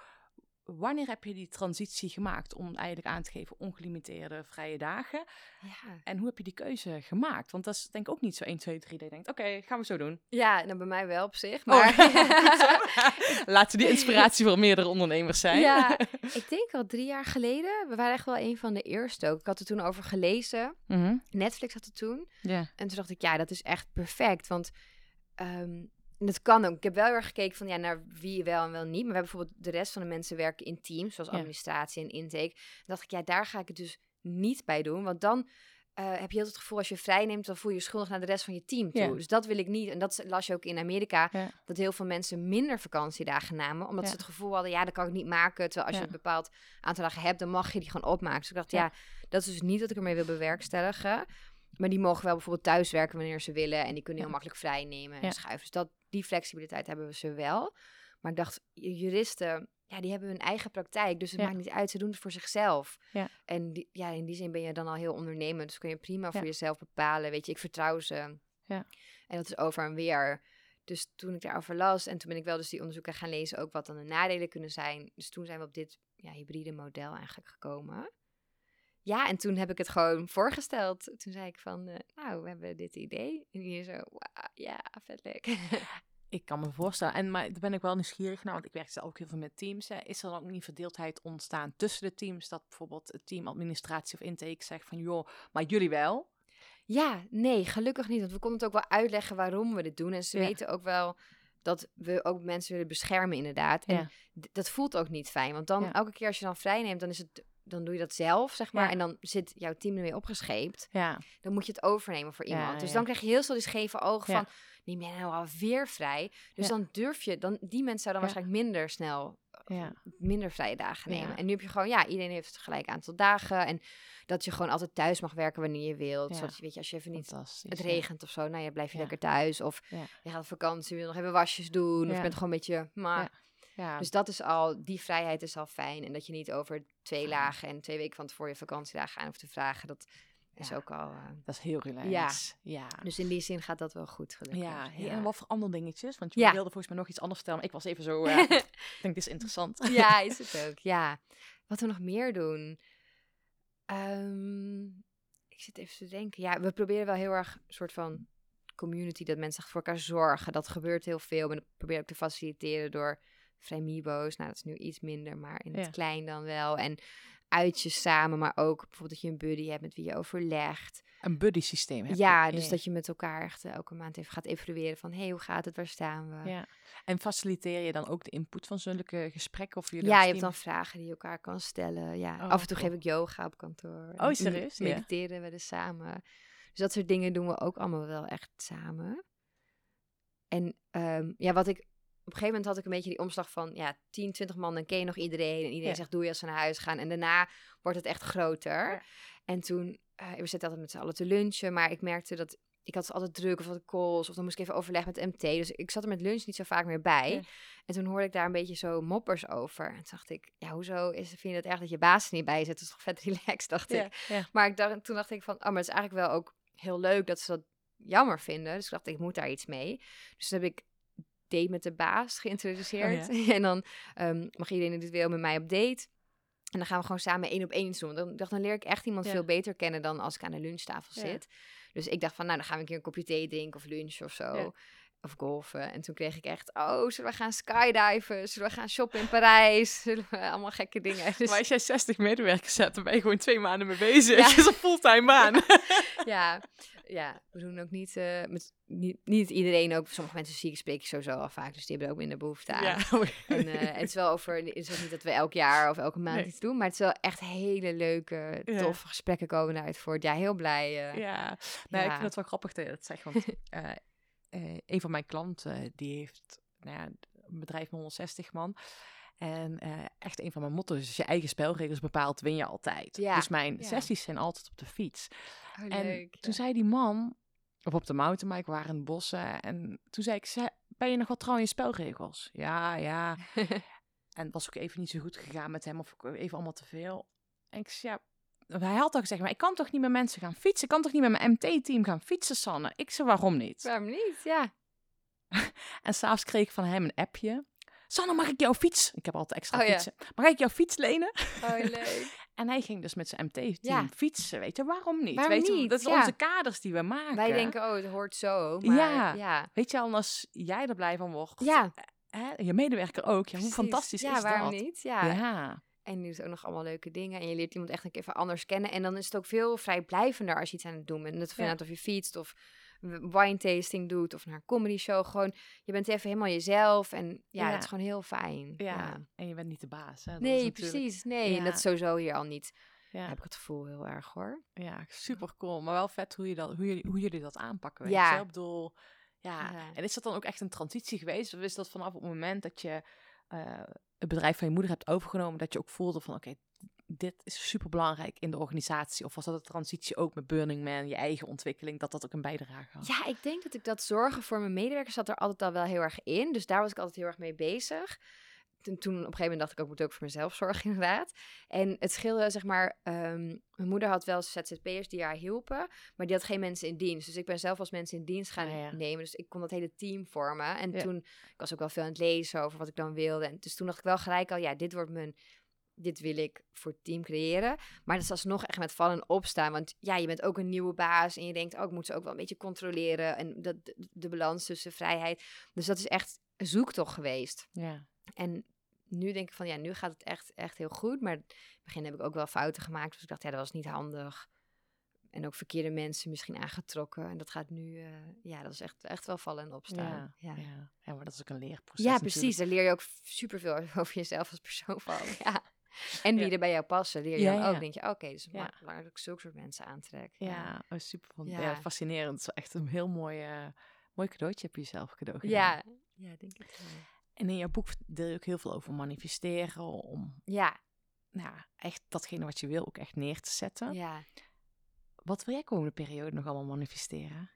Wanneer heb je die transitie gemaakt om eigenlijk aan te geven ongelimiteerde vrije dagen? Ja, En hoe heb je die keuze gemaakt? Want dat is denk ik ook niet zo 1, 2, 3 dat je denkt, oké, gaan we zo doen. ja nou bij mij wel op zich. Maar Maar laten die inspiratie voor meerdere ondernemers zijn. ja, ik denk al drie jaar geleden. We waren echt wel een van de eerste ook. Ik had er toen over gelezen. Mhm, Netflix had het toen. ja. En toen dacht ik, ja, dat is echt perfect. Want ehm, en dat kan ook. Ik heb wel heel erg gekeken van ja, naar wie wel en wel niet. Maar we hebben bijvoorbeeld de rest van de mensen werken in teams, zoals administratie en intake. Dan dacht ik, ja, daar ga ik het dus niet bij doen. Want dan eh, heb je heel het gevoel als je vrij neemt, dan voel je je schuldig naar de rest van je team toe. Ja. Dus dat wil ik niet. En dat las je ook in Amerika, Ja. dat heel veel mensen minder vakantiedagen namen, omdat Ja. ze het gevoel hadden, ja, dat kan ik niet maken. Terwijl als je een bepaald aantal dagen hebt, dan mag je die gewoon opmaken. Dus ik dacht, Ja. ja, dat is dus niet wat ik ermee wil bewerkstelligen. Maar die mogen wel bijvoorbeeld thuiswerken wanneer ze willen. En die kunnen heel makkelijk vrij nemen en schuiven. Dus dat, die flexibiliteit hebben we ze wel. Maar ik dacht, ju- juristen, ja, die hebben hun eigen praktijk. Dus het Ja. maakt niet uit, ze doen het voor zichzelf. Ja. En die, ja, in die zin ben je dan al heel ondernemend. Dus kun je prima voor jezelf bepalen. Weet je, ik vertrouw ze. Ja. En dat is over en weer. Dus toen ik daarover las en toen ben ik wel dus die onderzoeken gaan lezen, ook wat dan de nadelen kunnen zijn. Dus toen zijn we op dit ja, hybride model eigenlijk gekomen. Ja, en toen heb ik het gewoon voorgesteld. Toen zei ik van, eh, nou, we hebben dit idee. En die zo, ja, vet leuk. Ik kan me voorstellen. En maar daar ben ik wel nieuwsgierig naar, want ik werk zelf ook heel veel met teams. Hè. Is er dan ook niet verdeeldheid ontstaan tussen de teams? Dat bijvoorbeeld het team administratie of intake zegt van, joh, maar jullie wel? Ja, nee, gelukkig niet. Want we konden het ook wel uitleggen waarom we dit doen. En ze Ja. weten ook wel dat we ook mensen willen beschermen, inderdaad. En Ja. dat voelt ook niet fijn. Want dan, Ja. elke keer als je dan vrij neemt, dan, is het, dan doe je dat zelf, zeg maar. Ja. En dan zit jouw team ermee opgescheept. Ja, Dan moet je het overnemen voor Ja, iemand. dus dan krijg je heel snel die scheve ogen van... neem jij nou alweer vrij? Dus dan durf je... Dan, die mensen zouden waarschijnlijk minder snel... ja, minder vrije dagen nemen. En nu heb je gewoon... Ja, iedereen heeft gelijk aantal dagen. En dat je gewoon altijd thuis mag werken wanneer je wilt. Zodat je, weet je, als je even niet het regent of zo, nou ja, blijf je lekker thuis. Of je gaat op vakantie, wil nog even wasjes doen. Of je bent gewoon een beetje, maar... Ja, Dus dat is al, die vrijheid is al fijn. En dat je niet over twee lagen en twee weken van tevoren je vakantiedagen aan hoeft te vragen. Dat is Ja. ook al... eh, dat is heel relaxed. Ja. ja. dus in die zin gaat dat wel goed, gelukkig. Ja, hey, en wat voor andere dingetjes? Want je Ja. wilde volgens mij nog iets anders vertellen. Maar ik was even zo, eh, ik denk, dit is interessant. ja, is het ook. Ja. Wat we nog meer doen? Ehm, ik zit even te denken. Ja, we proberen wel heel erg een soort van community dat mensen voor elkaar zorgen. Dat gebeurt heel veel. En dat probeer ik ook te faciliteren door vrijmibo's. Nou, dat is nu iets minder, maar in het Ja. klein dan wel. En uitjes samen, maar ook bijvoorbeeld dat je een buddy hebt met wie je overlegt. Een buddy systeem heb Ja, je. dus dat je met elkaar echt eh, elke maand even gaat evalueren van... hé, hey, hoe gaat het? Waar staan we? Ja. En faciliteer je dan ook de input van zulke gesprekken? Of jullie Ja, je hebt dan vragen die je elkaar kan stellen. Ja, Oh, af en toe cool. geef ik yoga op kantoor. Oh, serieus? Ja. Mediteren we dus samen. Dus dat soort dingen doen we ook allemaal wel echt samen. En ehm, ja, wat ik... Op een gegeven moment had ik een beetje die omslag van... Ja, 10, 20 man, dan ken je nog iedereen. En iedereen Ja. zegt doei als ze naar huis gaan. En daarna wordt het echt groter. Ja. En toen... eh, we zitten altijd met z'n allen te lunchen. Maar ik merkte dat... Ik had altijd druk of wat calls. Of dan moest ik even overleg met MT. Dus ik zat er met lunch niet zo vaak meer bij. Ja. En toen hoorde ik daar een beetje zo moppers over. En toen dacht ik, ja, hoezo is, vind je het erg dat je baas er niet bij zit? Dat is toch vet relaxed, dacht ik. Maar ik dacht, toen dacht ik van, oh, maar het is eigenlijk wel ook heel leuk dat ze dat jammer vinden. Dus ik dacht, ik moet daar iets mee. Dus toen heb ik date met de baas geïntroduceerd. Oh, en dan ehm, mag iedereen wil met mij op date. En dan gaan we gewoon samen één op één iets doen. Dan dacht, dan leer ik echt iemand Ja. veel beter kennen dan als ik aan de lunchtafel zit. Dus ik dacht van, nou, dan gaan we een keer een kopje thee drinken of lunch of zo. Of golfen. En toen kreeg ik echt, oh, zullen we gaan skydiven? Zullen we gaan shoppen in Parijs? Zullen we allemaal gekke dingen? Dus, Maar als jij 60 medewerkers hebt, dan ben je gewoon twee maanden mee bezig. Ja. Het is een fulltime baan. ja, ja, we doen ook niet, eh, met, niet, niet iedereen ook. Sommige mensen zie ik spreek ik sowieso al vaak, dus die hebben er ook minder behoefte aan. Ja. En eh, het is wel over, het is ook niet dat we elk jaar of elke maand Nee. iets doen, maar het is wel echt hele leuke, Ja. toffe gesprekken komen eruit voort. Ja, heel blij. eh. Ja, nou, ik vind het wel grappig dat je dat zegt. Want eh, eh, een van mijn klanten, die heeft nou ja, een bedrijf met 160 man. En eh, echt een van mijn motto's is, als je eigen spelregels bepaalt, win je altijd. Ja, Dus mijn ja. sessies zijn altijd op de fiets. Oh, en leuk, toen ja. zei die man, of op de mountainbike, we waren in bossen. En toen zei ik, "Ze- ben je nog wel trouw aan je spelregels? Ja, ja. en het was ook even niet zo goed gegaan met hem, of even allemaal te veel. En ik zei, ja, hij had al gezegd, maar ik kan toch niet met mensen gaan fietsen? Ik kan toch niet met mijn MT-team gaan fietsen, Sanne? Ik zei, waarom niet? Waarom niet? Ja. En s'avonds kreeg ik van hem een appje. Sanne, mag ik jouw fiets? Ik heb altijd extra Oh ja. fietsen. Mag ik jouw fiets lenen? Oh, leuk. En hij ging dus met zijn MT-team Ja. fietsen. Weet je, waarom niet? Waarom weet je, dat zijn Ja. onze kaders die we maken. Wij denken, oh, het hoort zo. Maar Ja. ja. Weet je, al als jij er blij van wordt. Ja, Hè, je medewerker ook. Ja, hoe fantastisch ja, is waarom dat? niet? Ja. Ja. En je doet ook nog allemaal leuke dingen. En je leert iemand echt een keer even anders kennen. En dan is het ook veel vrijblijvender als je iets aan het doen bent. Of, Ja. inderdaad of je fietst of wine tasting doet of naar een comedy show. Gewoon, je bent even helemaal jezelf. En ja, Ja. dat is gewoon heel fijn. Ja. Ja. en je bent niet de baas. Hè? Dat Nee, natuurlijk- precies. Nee, en dat is sowieso hier al niet. Ja, Heb ik het gevoel heel erg hoor. ja super cool. Maar wel vet hoe, je dat, hoe, jullie, hoe jullie dat aanpakken. Weet Ja. je? Ik bedoel, ja. Ja. En is dat dan ook echt een transitie geweest? Of is dat vanaf het moment dat je eh, het bedrijf van je moeder hebt overgenomen, dat je ook voelde van oké, dit is super belangrijk in de organisatie? Of was dat een transitie ook met Burning Man, je eigen ontwikkeling, dat dat ook een bijdrage had? Ja, ik denk dat ik dat zorgen voor mijn medewerkers zat er altijd al wel heel erg in. Dus daar was ik altijd heel erg mee bezig. Toen, toen op een gegeven moment dacht ik ook, ik moet ook voor mezelf zorgen inderdaad. En het scheelde, zeg maar, ehm, mijn moeder had wel ZZP'ers die haar hielpen, maar die had geen mensen in dienst. Dus ik ben zelf als mensen in dienst gaan ja. nemen. Dus ik kon dat hele team vormen. En Ja. toen, ik was ook wel veel aan het lezen over wat ik dan wilde. En dus toen dacht ik wel gelijk al, ja, dit wordt mijn, dit wil ik voor het team creëren. Maar dat is alsnog echt met vallen en opstaan. Want ja, je bent ook een nieuwe baas en je denkt, oh, ik moet ze ook wel een beetje controleren. En dat, de, de balans tussen vrijheid. Dus dat is echt een zoektocht geweest. Ja. En nu denk ik van, ja, nu gaat het echt, echt heel goed. Maar in het begin heb ik ook wel fouten gemaakt. Dus ik dacht, ja, dat was niet handig. En ook verkeerde mensen misschien aangetrokken. En dat gaat nu, eh, ja, dat is echt, echt wel vallen en opstaan. Ja, Ja, ja. maar dat is ook een leerproces. Ja, natuurlijk. precies. Daar leer je ook superveel over jezelf als persoon van. Ja. En wie Ja. er bij jou passen, leer je Ja, dan ja. ook. denk je, oké, dus belangrijk dat ik zulke soort mensen aantrek. Ja, oh, super. Ja. Ja. fascinerend. Het is echt een heel mooi, eh, mooi cadeautje heb je jezelf cadeau gedaan. Ja, ja denk ik wel. En in jouw boek deel je ook heel veel over manifesteren, om Ja, nou, echt datgene wat je wil ook echt neer te zetten. ja. Wat wil jij komende periode nog allemaal manifesteren?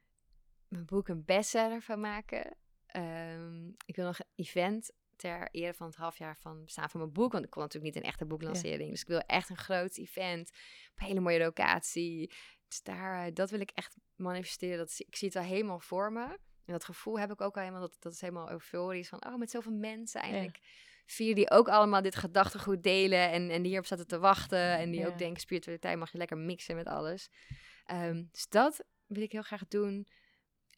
Mijn boek een bestseller van maken. Ehm, ik wil nog een event ter ere van het halfjaar van bestaan van mijn boek. Want ik kon natuurlijk niet een echte boeklancering. Dus ik wil echt een groot event op een hele mooie locatie. Dus daar, eh, dat wil ik echt manifesteren. Dat, ik zie het al helemaal voor me. En dat gevoel heb ik ook al helemaal. Dat, dat is helemaal euforisch. Van, oh, met zoveel mensen eindelijk. Vier die ook allemaal dit gedachtegoed delen. En, en die hierop zaten te wachten. En die Ja. ook denken, spiritualiteit mag je lekker mixen met alles. Ehm, dus dat wil ik heel graag doen.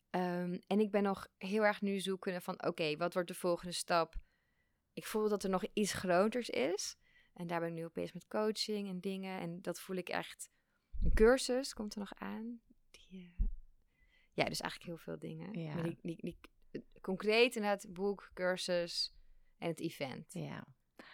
Ehm, en ik ben nog heel erg nu zoeken van, oké, wat wordt de volgende stap? Ik voel dat er nog iets groters is. En daar ben ik nu op bezig met coaching en dingen. En dat voel ik echt. Een cursus komt er nog aan. Die, eh, ja, dus eigenlijk heel veel dingen. Ja. Maar die, die, die, concreet inderdaad boek, cursus en het event. Ja.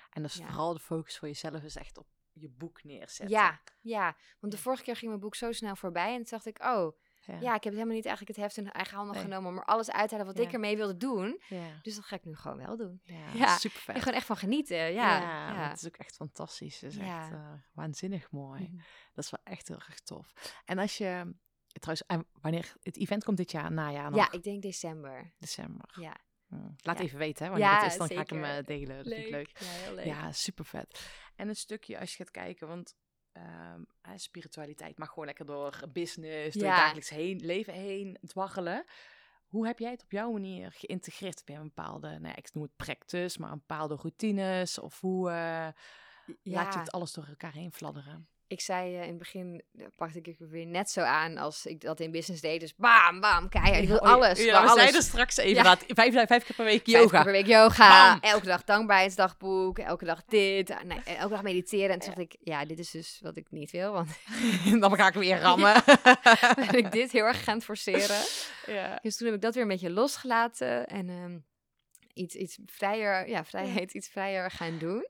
En dus Ja. vooral de focus voor jezelf is echt op je boek neerzetten. Ja, ja, want de vorige keer ging mijn boek zo snel voorbij. En toen dacht ik, oh, ja. ja, ik heb helemaal niet eigenlijk het heft in eigen handen Nee. genomen om er alles uit te halen wat Ja. ik ermee wilde doen. ja. Dus dat ga ik nu gewoon wel doen. Ja, super vet. En gewoon echt van genieten. Ja, het is ook echt fantastisch. Het is echt eh, waanzinnig mooi. Mhm. Dat is wel echt heel erg tof. En als je, trouwens, en wanneer het event komt dit jaar, najaar nog, Ja, ik denk december. december. Ja. Hm. Laat Ja. even weten hè, wanneer Ja, het is, dan ga ik hem eh, delen. Dat vind ik leuk. Ja, heel leuk. Ja, super vet. En een stukje als je gaat kijken, want ehm, hè, spiritualiteit mag gewoon lekker door business, door je dagelijks heen, leven heen dwarrelen. Hoe heb jij het op jouw manier geïntegreerd? Heb je een bepaalde, nou ja, ik noem het practice, maar een bepaalde routines? Of hoe eh, laat je het alles door elkaar heen fladderen? Ik zei eh, in het begin, eh, pakte ik het weer net zo aan als ik dat in business deed. Dus bam, bam, keihard. Ik wil Oh, alles. Ja, we alles. zeiden straks even Ja. dat vijf, vijf keer per week Vijf yoga. keer per week yoga. Bam. Elke dag dankbaarheidsdagboek. Elke dag dit. ah, Nee, elke dag mediteren. En toen dacht ik, ja, dit is dus wat ik niet wil. Want dan ga ik weer rammen. ben ik dit heel erg gaan forceren. ja. Dus toen heb ik dat weer een beetje losgelaten. En ehm, iets, iets vrijer, ja, vrijheid, iets vrijer gaan doen.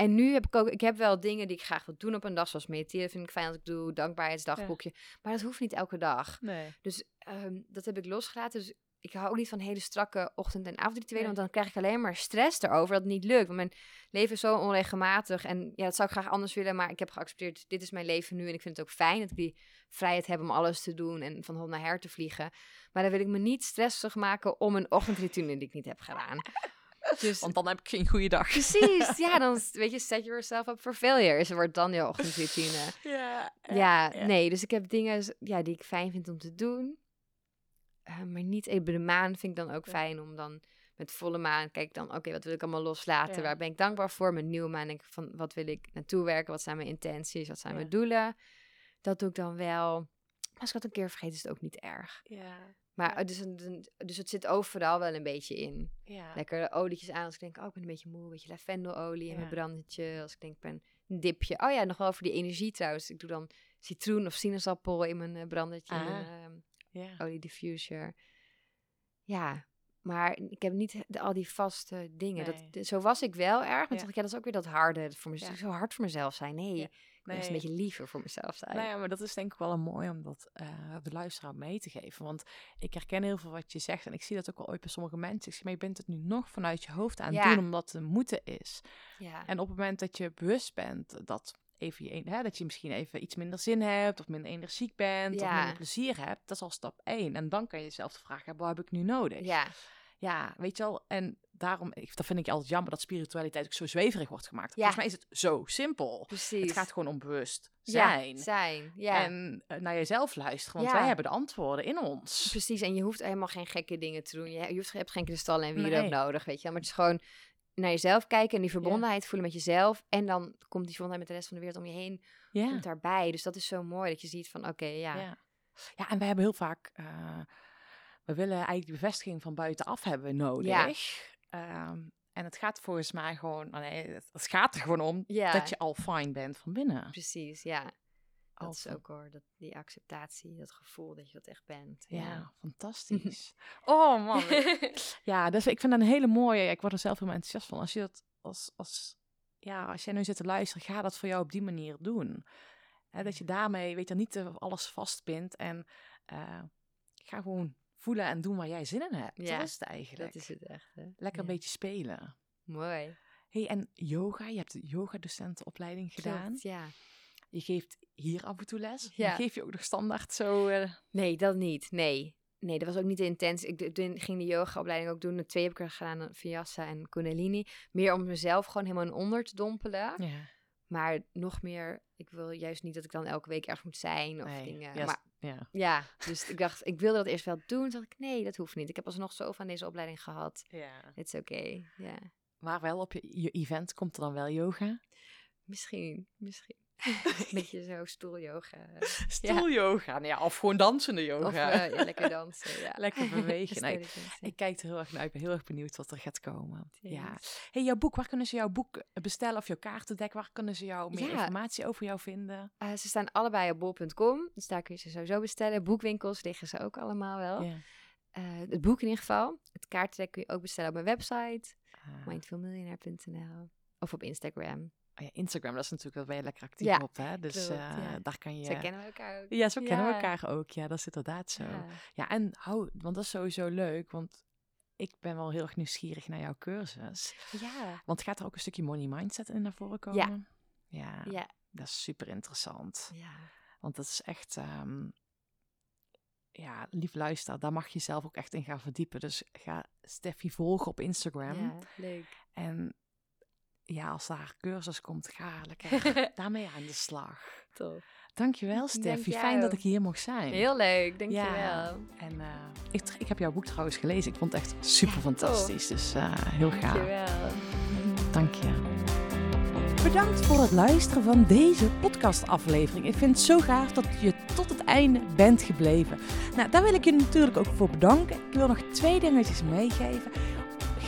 En nu heb ik ook, ik heb wel dingen die ik graag wil doen op een dag. Zoals mediteren vind ik fijn als ik doe. Dankbaarheidsdagboekje. Maar dat hoeft niet elke dag. Nee. Dus ehm, dat heb ik losgelaten. Dus ik hou ook niet van hele strakke ochtend- en avondrituelen. Nee. Want dan krijg ik alleen maar stress erover dat het niet lukt. Want mijn leven is zo onregelmatig. En ja, dat zou ik graag anders willen. Maar ik heb geaccepteerd, dit is mijn leven nu. En ik vind het ook fijn dat ik die vrijheid heb om alles te doen. En van hond naar her te vliegen. Maar dan wil ik me niet stressig maken om een ochtendrituele die ik niet heb gedaan. Dus Want dan heb ik geen goede dag. precies, ja, dan weet je, set yourself up for failure. Is wordt dan je ochtendroutine. Ja, Ja, nee, dus ik heb dingen ja, die ik fijn vind om te doen. Eh, maar niet even de maan vind ik dan ook fijn om dan met volle maan, kijk dan, oké, wat wil ik allemaal loslaten? Ja. Waar ben ik dankbaar voor? Met nieuwe maan denk ik van, wat wil ik naartoe werken? Wat zijn mijn intenties? Wat zijn Ja. mijn doelen? Dat doe ik dan wel. Als ik dat een keer vergeet, is het ook niet erg. Ja, Maar dus, dus het zit overal wel een beetje in. ja. Lekker olietjes aan als ik denk, oh, ik ben een beetje moe. Een beetje lavendelolie en Ja. mijn brandetje. Als ik denk, ik ben een dipje. Oh ja, nog wel voor die energie trouwens. Ik doe dan citroen of sinaasappel in mijn eh, brandetje. Ah. mijn ehm, ja. olie diffuser. Ja, Maar ik heb niet de- al die vaste dingen. Nee. Dat, zo was ik wel erg. En Ja. toen dacht ik, ja, dat is ook weer dat harde. Voor mezelf. Zo hard voor mezelf zijn. Nee, Ja. ik wil eens een Nee. beetje liever voor mezelf zijn. Nou ja, maar dat is denk ik wel een mooi om dat eh, de luisteraar mee te geven. Want ik herken heel veel wat je zegt. En ik zie dat ook wel ooit bij sommige mensen. Ik zeg, maar je bent het nu nog vanuit je hoofd aan het Ja. doen omdat het moeten is. ja. En op het moment dat je bewust bent dat, even je, hè, dat je misschien even iets minder zin hebt, of minder energiek bent, of Ja. minder plezier hebt, dat is al stap 1. En dan kan je jezelf de vraag hebben, wat heb ik nu nodig? ja, Ja, weet je wel, en daarom, ik, dat vind ik altijd jammer dat spiritualiteit ook zo zweverig wordt gemaakt. Ja. Volgens mij is het zo simpel. precies. Het gaat gewoon om bewust Ja, zijn. zijn. Ja, En eh, naar jezelf luisteren, want Ja. wij hebben de antwoorden in ons. precies. En je hoeft helemaal geen gekke dingen te doen. Je, je, hoeft, je hebt geen kristallen en wierook Nee. nodig, weet je wel. Maar het is gewoon naar jezelf kijken en die verbondenheid voelen met jezelf. En dan komt die verbondenheid met de rest van de wereld om je heen Ja. komt daarbij. Dus dat is zo mooi dat je ziet van, oké, ja. Ja. ja, en we hebben heel vaak, eh, we willen eigenlijk die bevestiging van buitenaf hebben nodig. Ehm, en het gaat volgens mij gewoon, nee, het, gaat er gewoon om dat je al fine bent van binnen. Precies, ja. Dat is ook hoor, dat, die acceptatie, dat gevoel dat je dat echt bent. Ja, fantastisch. oh man. Ja, dus ik vind dat een hele mooie. Ik word er zelf helemaal enthousiast van. Als je dat als, als, ja, als jij nu zit te luisteren, ga dat voor jou op die manier doen. Hè, dat je daarmee, weet je, niet alles vastpint en eh, ga gewoon voelen en doen waar jij zin in hebt. Ja, dat is het eigenlijk. dat is het echt. Hè? Lekker een beetje spelen. Mooi. hey, en yoga, je hebt de yogadocentenopleiding gedaan. Klopt, ja. Je geeft hier af en toe les. Ja. Geef je ook nog standaard zo... eh, Nee, dat niet. Nee. Nee, dat was ook niet intens. Ik ging de yogaopleiding ook doen. De twee heb ik er gedaan, Vinyasa en Kundalini. Meer om mezelf gewoon helemaal in onder te dompelen. ja, Maar nog meer, ik wil juist niet dat ik dan elke week ergens moet zijn of nee. dingen. Ja, maar ja. ja, dus ik dacht, ik wilde dat eerst wel doen. Toen dacht ik, nee, dat hoeft niet. Ik heb alsnog zoveel aan deze opleiding gehad. ja. Het is oké, ja. Maar wel op je, je event komt er dan wel yoga? Misschien, misschien. Beetje zo stoelyoga. Stoelyoga. Nou ja, of gewoon dansende yoga. Of eh, ja, lekker dansen, ja. Lekker bewegen. Nee. Ik kijk er heel erg naar uit. Ik ben heel erg benieuwd wat er gaat komen. Ja. Hey, jouw boek. Waar kunnen ze jouw boek bestellen? Of jouw kaartendek? Waar kunnen ze jou meer Ja. informatie over jou vinden? Eh, ze staan allebei op bol.com. Dus daar kun je ze sowieso bestellen. Boekwinkels liggen ze ook allemaal wel. Ja. Eh, het boek in ieder geval. Het kaartendek kun je ook bestellen op mijn website. Ah, mindfulmillionaire.nl Of op Instagram. Oh ja, Instagram, dat is natuurlijk, daar ben je lekker actief Ja, op. Hè? Dus klopt, eh, ja. daar kan je... Zo kennen we elkaar ook. Ja, zo kennen we elkaar ook. Ja, dat is inderdaad zo. Ja, Ja. en hou, want dat is sowieso leuk, want ik ben wel heel erg nieuwsgierig naar jouw cursus. Ja. Want gaat er ook een stukje money mindset in naar voren komen? Ja, Ja. dat is super interessant. Ja. Want dat is echt, ehm, ja, lief luister, daar mag je zelf ook echt in gaan verdiepen. Dus ga Steffi volgen op Instagram. Ja, leuk. En ja, als daar cursus komt, ga lekker daarmee aan de slag. Tof. Dankjewel Dank Steffi, fijn dat ik hier mocht zijn. Heel leuk, dankjewel. Ja. En eh, ik, ik heb jouw boek trouwens gelezen. Ik vond het echt super fantastisch. Dus eh, heel gaaf. Dankjewel. Dank je. Bedankt voor het luisteren van deze podcastaflevering. Ik vind het zo gaaf dat je tot het einde bent gebleven. Nou, daar wil ik je natuurlijk ook voor bedanken. Ik wil nog twee dingetjes meegeven.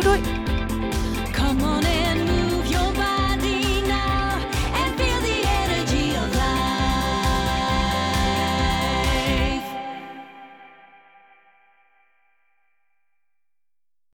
黒い。か